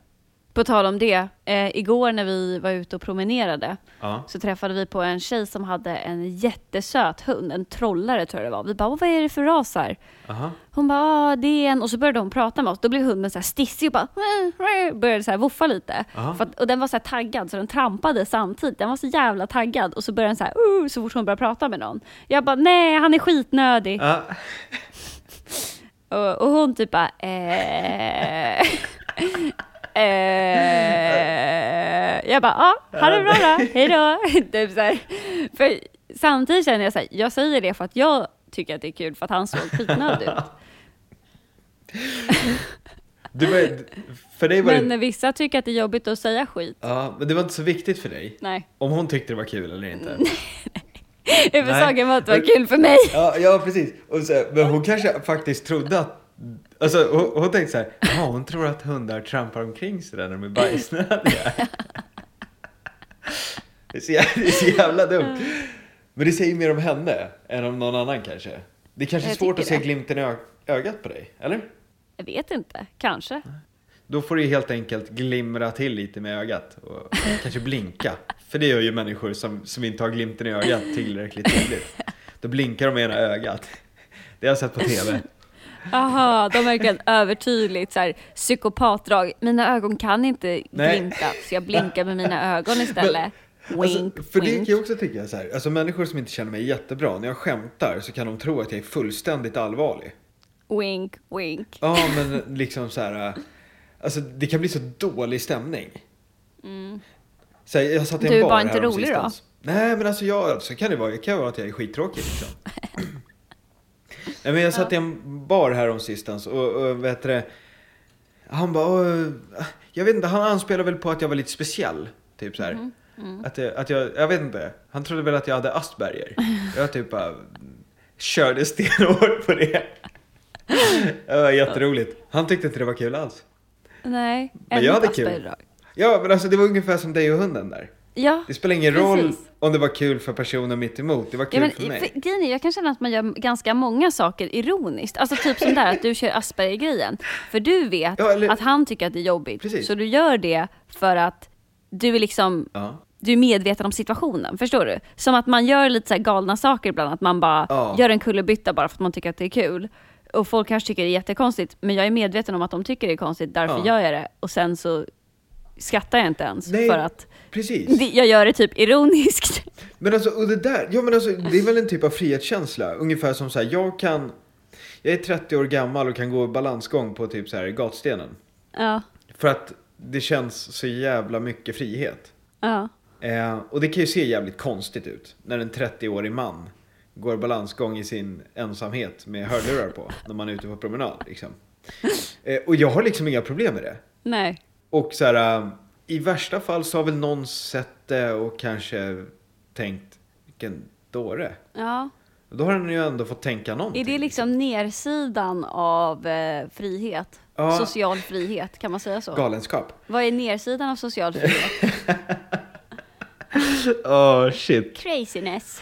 På tal om det, eh, igår när vi var ute och promenerade Ja. så träffade vi på en tjej som hade en jättesöt hund, en trollare tror jag det var. Vi bara, "Åh, vad är det för ras här? Aha. Hon bara, "Ah, det är en... Och så började hon prata med oss. Då blev hunden så här stissig och bara började så här woffa lite. Att, och den var så här taggad så den trampade samtidigt. Den var så jävla taggad. Och så började den så här, uh, så fort hon började prata med någon. Jag bara, nej han är skitnödig. Ja. [laughs] Och, och hon typ bara, eh... [laughs] eh... Jag bara, ja, ha det bra då, hej då. [laughs] typ så här. För samtidigt känner jag så här, jag säger det för att jag tycker att det är kul för att han såg skitnödig ut. [laughs] Du var, för dig var det... Men vissa tycker att det är jobbigt att säga skit. Ja, men det var inte så viktigt för dig. Nej, Om hon tyckte det var kul eller inte. [laughs] huvudsaken var att det var kul för mig. Ja, ja precis. Och så, men hon kanske faktiskt trodde att... Alltså hon, hon tänkte så här, ja hon tror att hundar trampar omkring sådär när de är bajsnödiga. [laughs] Det är, så jävla, det är så jävla dumt. Men det säger mer om henne än om någon annan kanske. Det är kanske är svårt att se det. glimten i ögat på dig, eller? Jag vet inte, kanske. Då får du helt enkelt glimra till lite med ögat och kanske blinka. För det gör ju människor som, som inte har glimten i ögat tillräckligt tydligt. [laughs] Då blinkar de med ena ögat. Det har jag sett på TV. Jaha, de har verkligen övertydligt så här, psykopatdrag. Mina ögon kan inte Nej. glimta, så jag blinkar med mina ögon istället. Wink, Alltså, för det wink. kan jag också tycka så här, alltså människor som inte känner mig jättebra, när jag skämtar så kan de tro att jag är fullständigt allvarlig. Wink, wink. Ja, men liksom så här, alltså det kan bli så dålig stämning. Så här, jag satt i en Mm. Du bar bara inte rolig då? Nej, men alltså jag, så kan det vara, det kan vara att jag är skittråkig liksom. Nej, men jag satt i en bar här om sistens och, och vet du, han bara, "Åh, jag vet inte, han anspelar väl på att jag var lite speciell. Typ så här. Mm, Att, jag, att jag, jag vet inte, han trodde väl att jag hade Asperger. [laughs] Jag typ bara körde stenhårt på det. [laughs] Det var jätteroligt. Han tyckte inte det var kul alls. Nej, Men jag hade kul. Ja, men alltså det var ungefär som dig och hunden där. Ja, Det spelar ingen roll Precis. Om det var kul för personen mitt emot. Det var ja kul men, för mig. för, grejen är, jag kan känna att man gör ganska många saker ironiskt. Alltså typ som där att du kör Asperger-grejen. För du vet Ja, eller- att han tycker att det är jobbigt. Precis. Så du gör det för att du är liksom Ja. du är medveten om situationen, förstår du? Som att man gör lite så galna saker ibland, att man bara Ja. gör en kullerbytta bara för att man tycker att det är kul. Och folk kanske tycker det är jättekonstigt, men jag är medveten om att de tycker det är konstigt, därför Ja. gör jag det. Och sen så skrattar jag inte ens Nej. för att Precis. det- jag gör det typ ironiskt. Men alltså, och det där, ja men alltså det är väl en typ av frihetskänsla. Ungefär som så här, jag kan, jag är 30 år gammal och kan gå balansgång på typ så här gatstenen. Ja, För att det känns så jävla mycket frihet. ja. Eh, och det kan ju se jävligt konstigt ut när en 30-årig man går balansgång i sin ensamhet med hörlurar på när man är ute på promenad. Liksom. [laughs] Eh, och jag har liksom inga problem med det. Nej. Och så här, äh, i värsta fall så har väl någon sett det och kanske tänkt, vilken dåre. Ja. Då har den ju ändå fått tänka någonting. Är det liksom nersidan av eh, frihet? Ja. Social frihet, kan man säga så? Galenskap. Vad är nersidan av social frihet? Åh [laughs] shit. Craziness.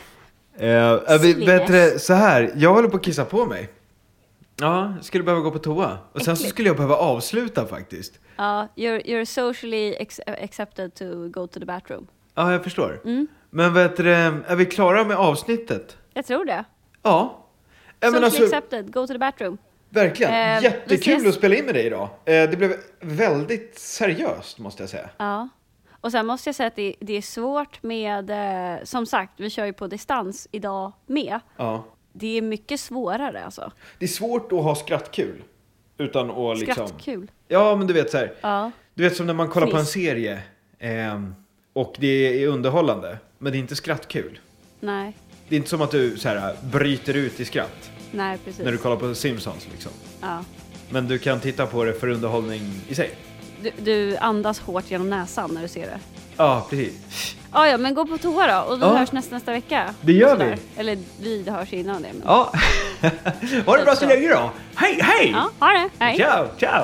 Uh, du, det, så här, jag håller på att kissa på mig. Ja, skulle behöva gå på toa. Och sen så skulle jag behöva avsluta faktiskt. Ja, you're, you're socially accepted to go to the bathroom. Ja, jag förstår. Mm. Men vet du, är vi klara med avsnittet? Jag tror det. Ja. Men Socially alltså, accepted, go to the bathroom. verkligen. Eh, Jättekul att spela in med dig idag. Eh, det blev väldigt seriöst måste jag säga. Ja. Och sen måste jag säga att det, det är svårt med, eh, som sagt, vi kör ju på distans idag med. Ja. Det är mycket svårare alltså. Det är svårt att ha skrattkul. Utan att liksom... Skrattkul. Ja, men du vet så här. Ja. Du vet som när man kollar på en Fniss. serie. ehm, och det är underhållande. Men det är inte skrattkul. Nej, Det är inte som att du så här, bryter ut i skratt. nej precis. När du kollar på Simpsons liksom. ja. Men du kan titta på det för underhållning i sig. Du, du andas hårt genom näsan när du ser det. Ja, precis. Ah, ja, men gå på toa då och vi Ja. hörs nästa, nästa vecka. Det gör vi. Eller vi hörs innan det. Men... Ja. [laughs] ha det bra så länge då. Hej, hej! Ja, ha det. Hej. Ciao, ciao!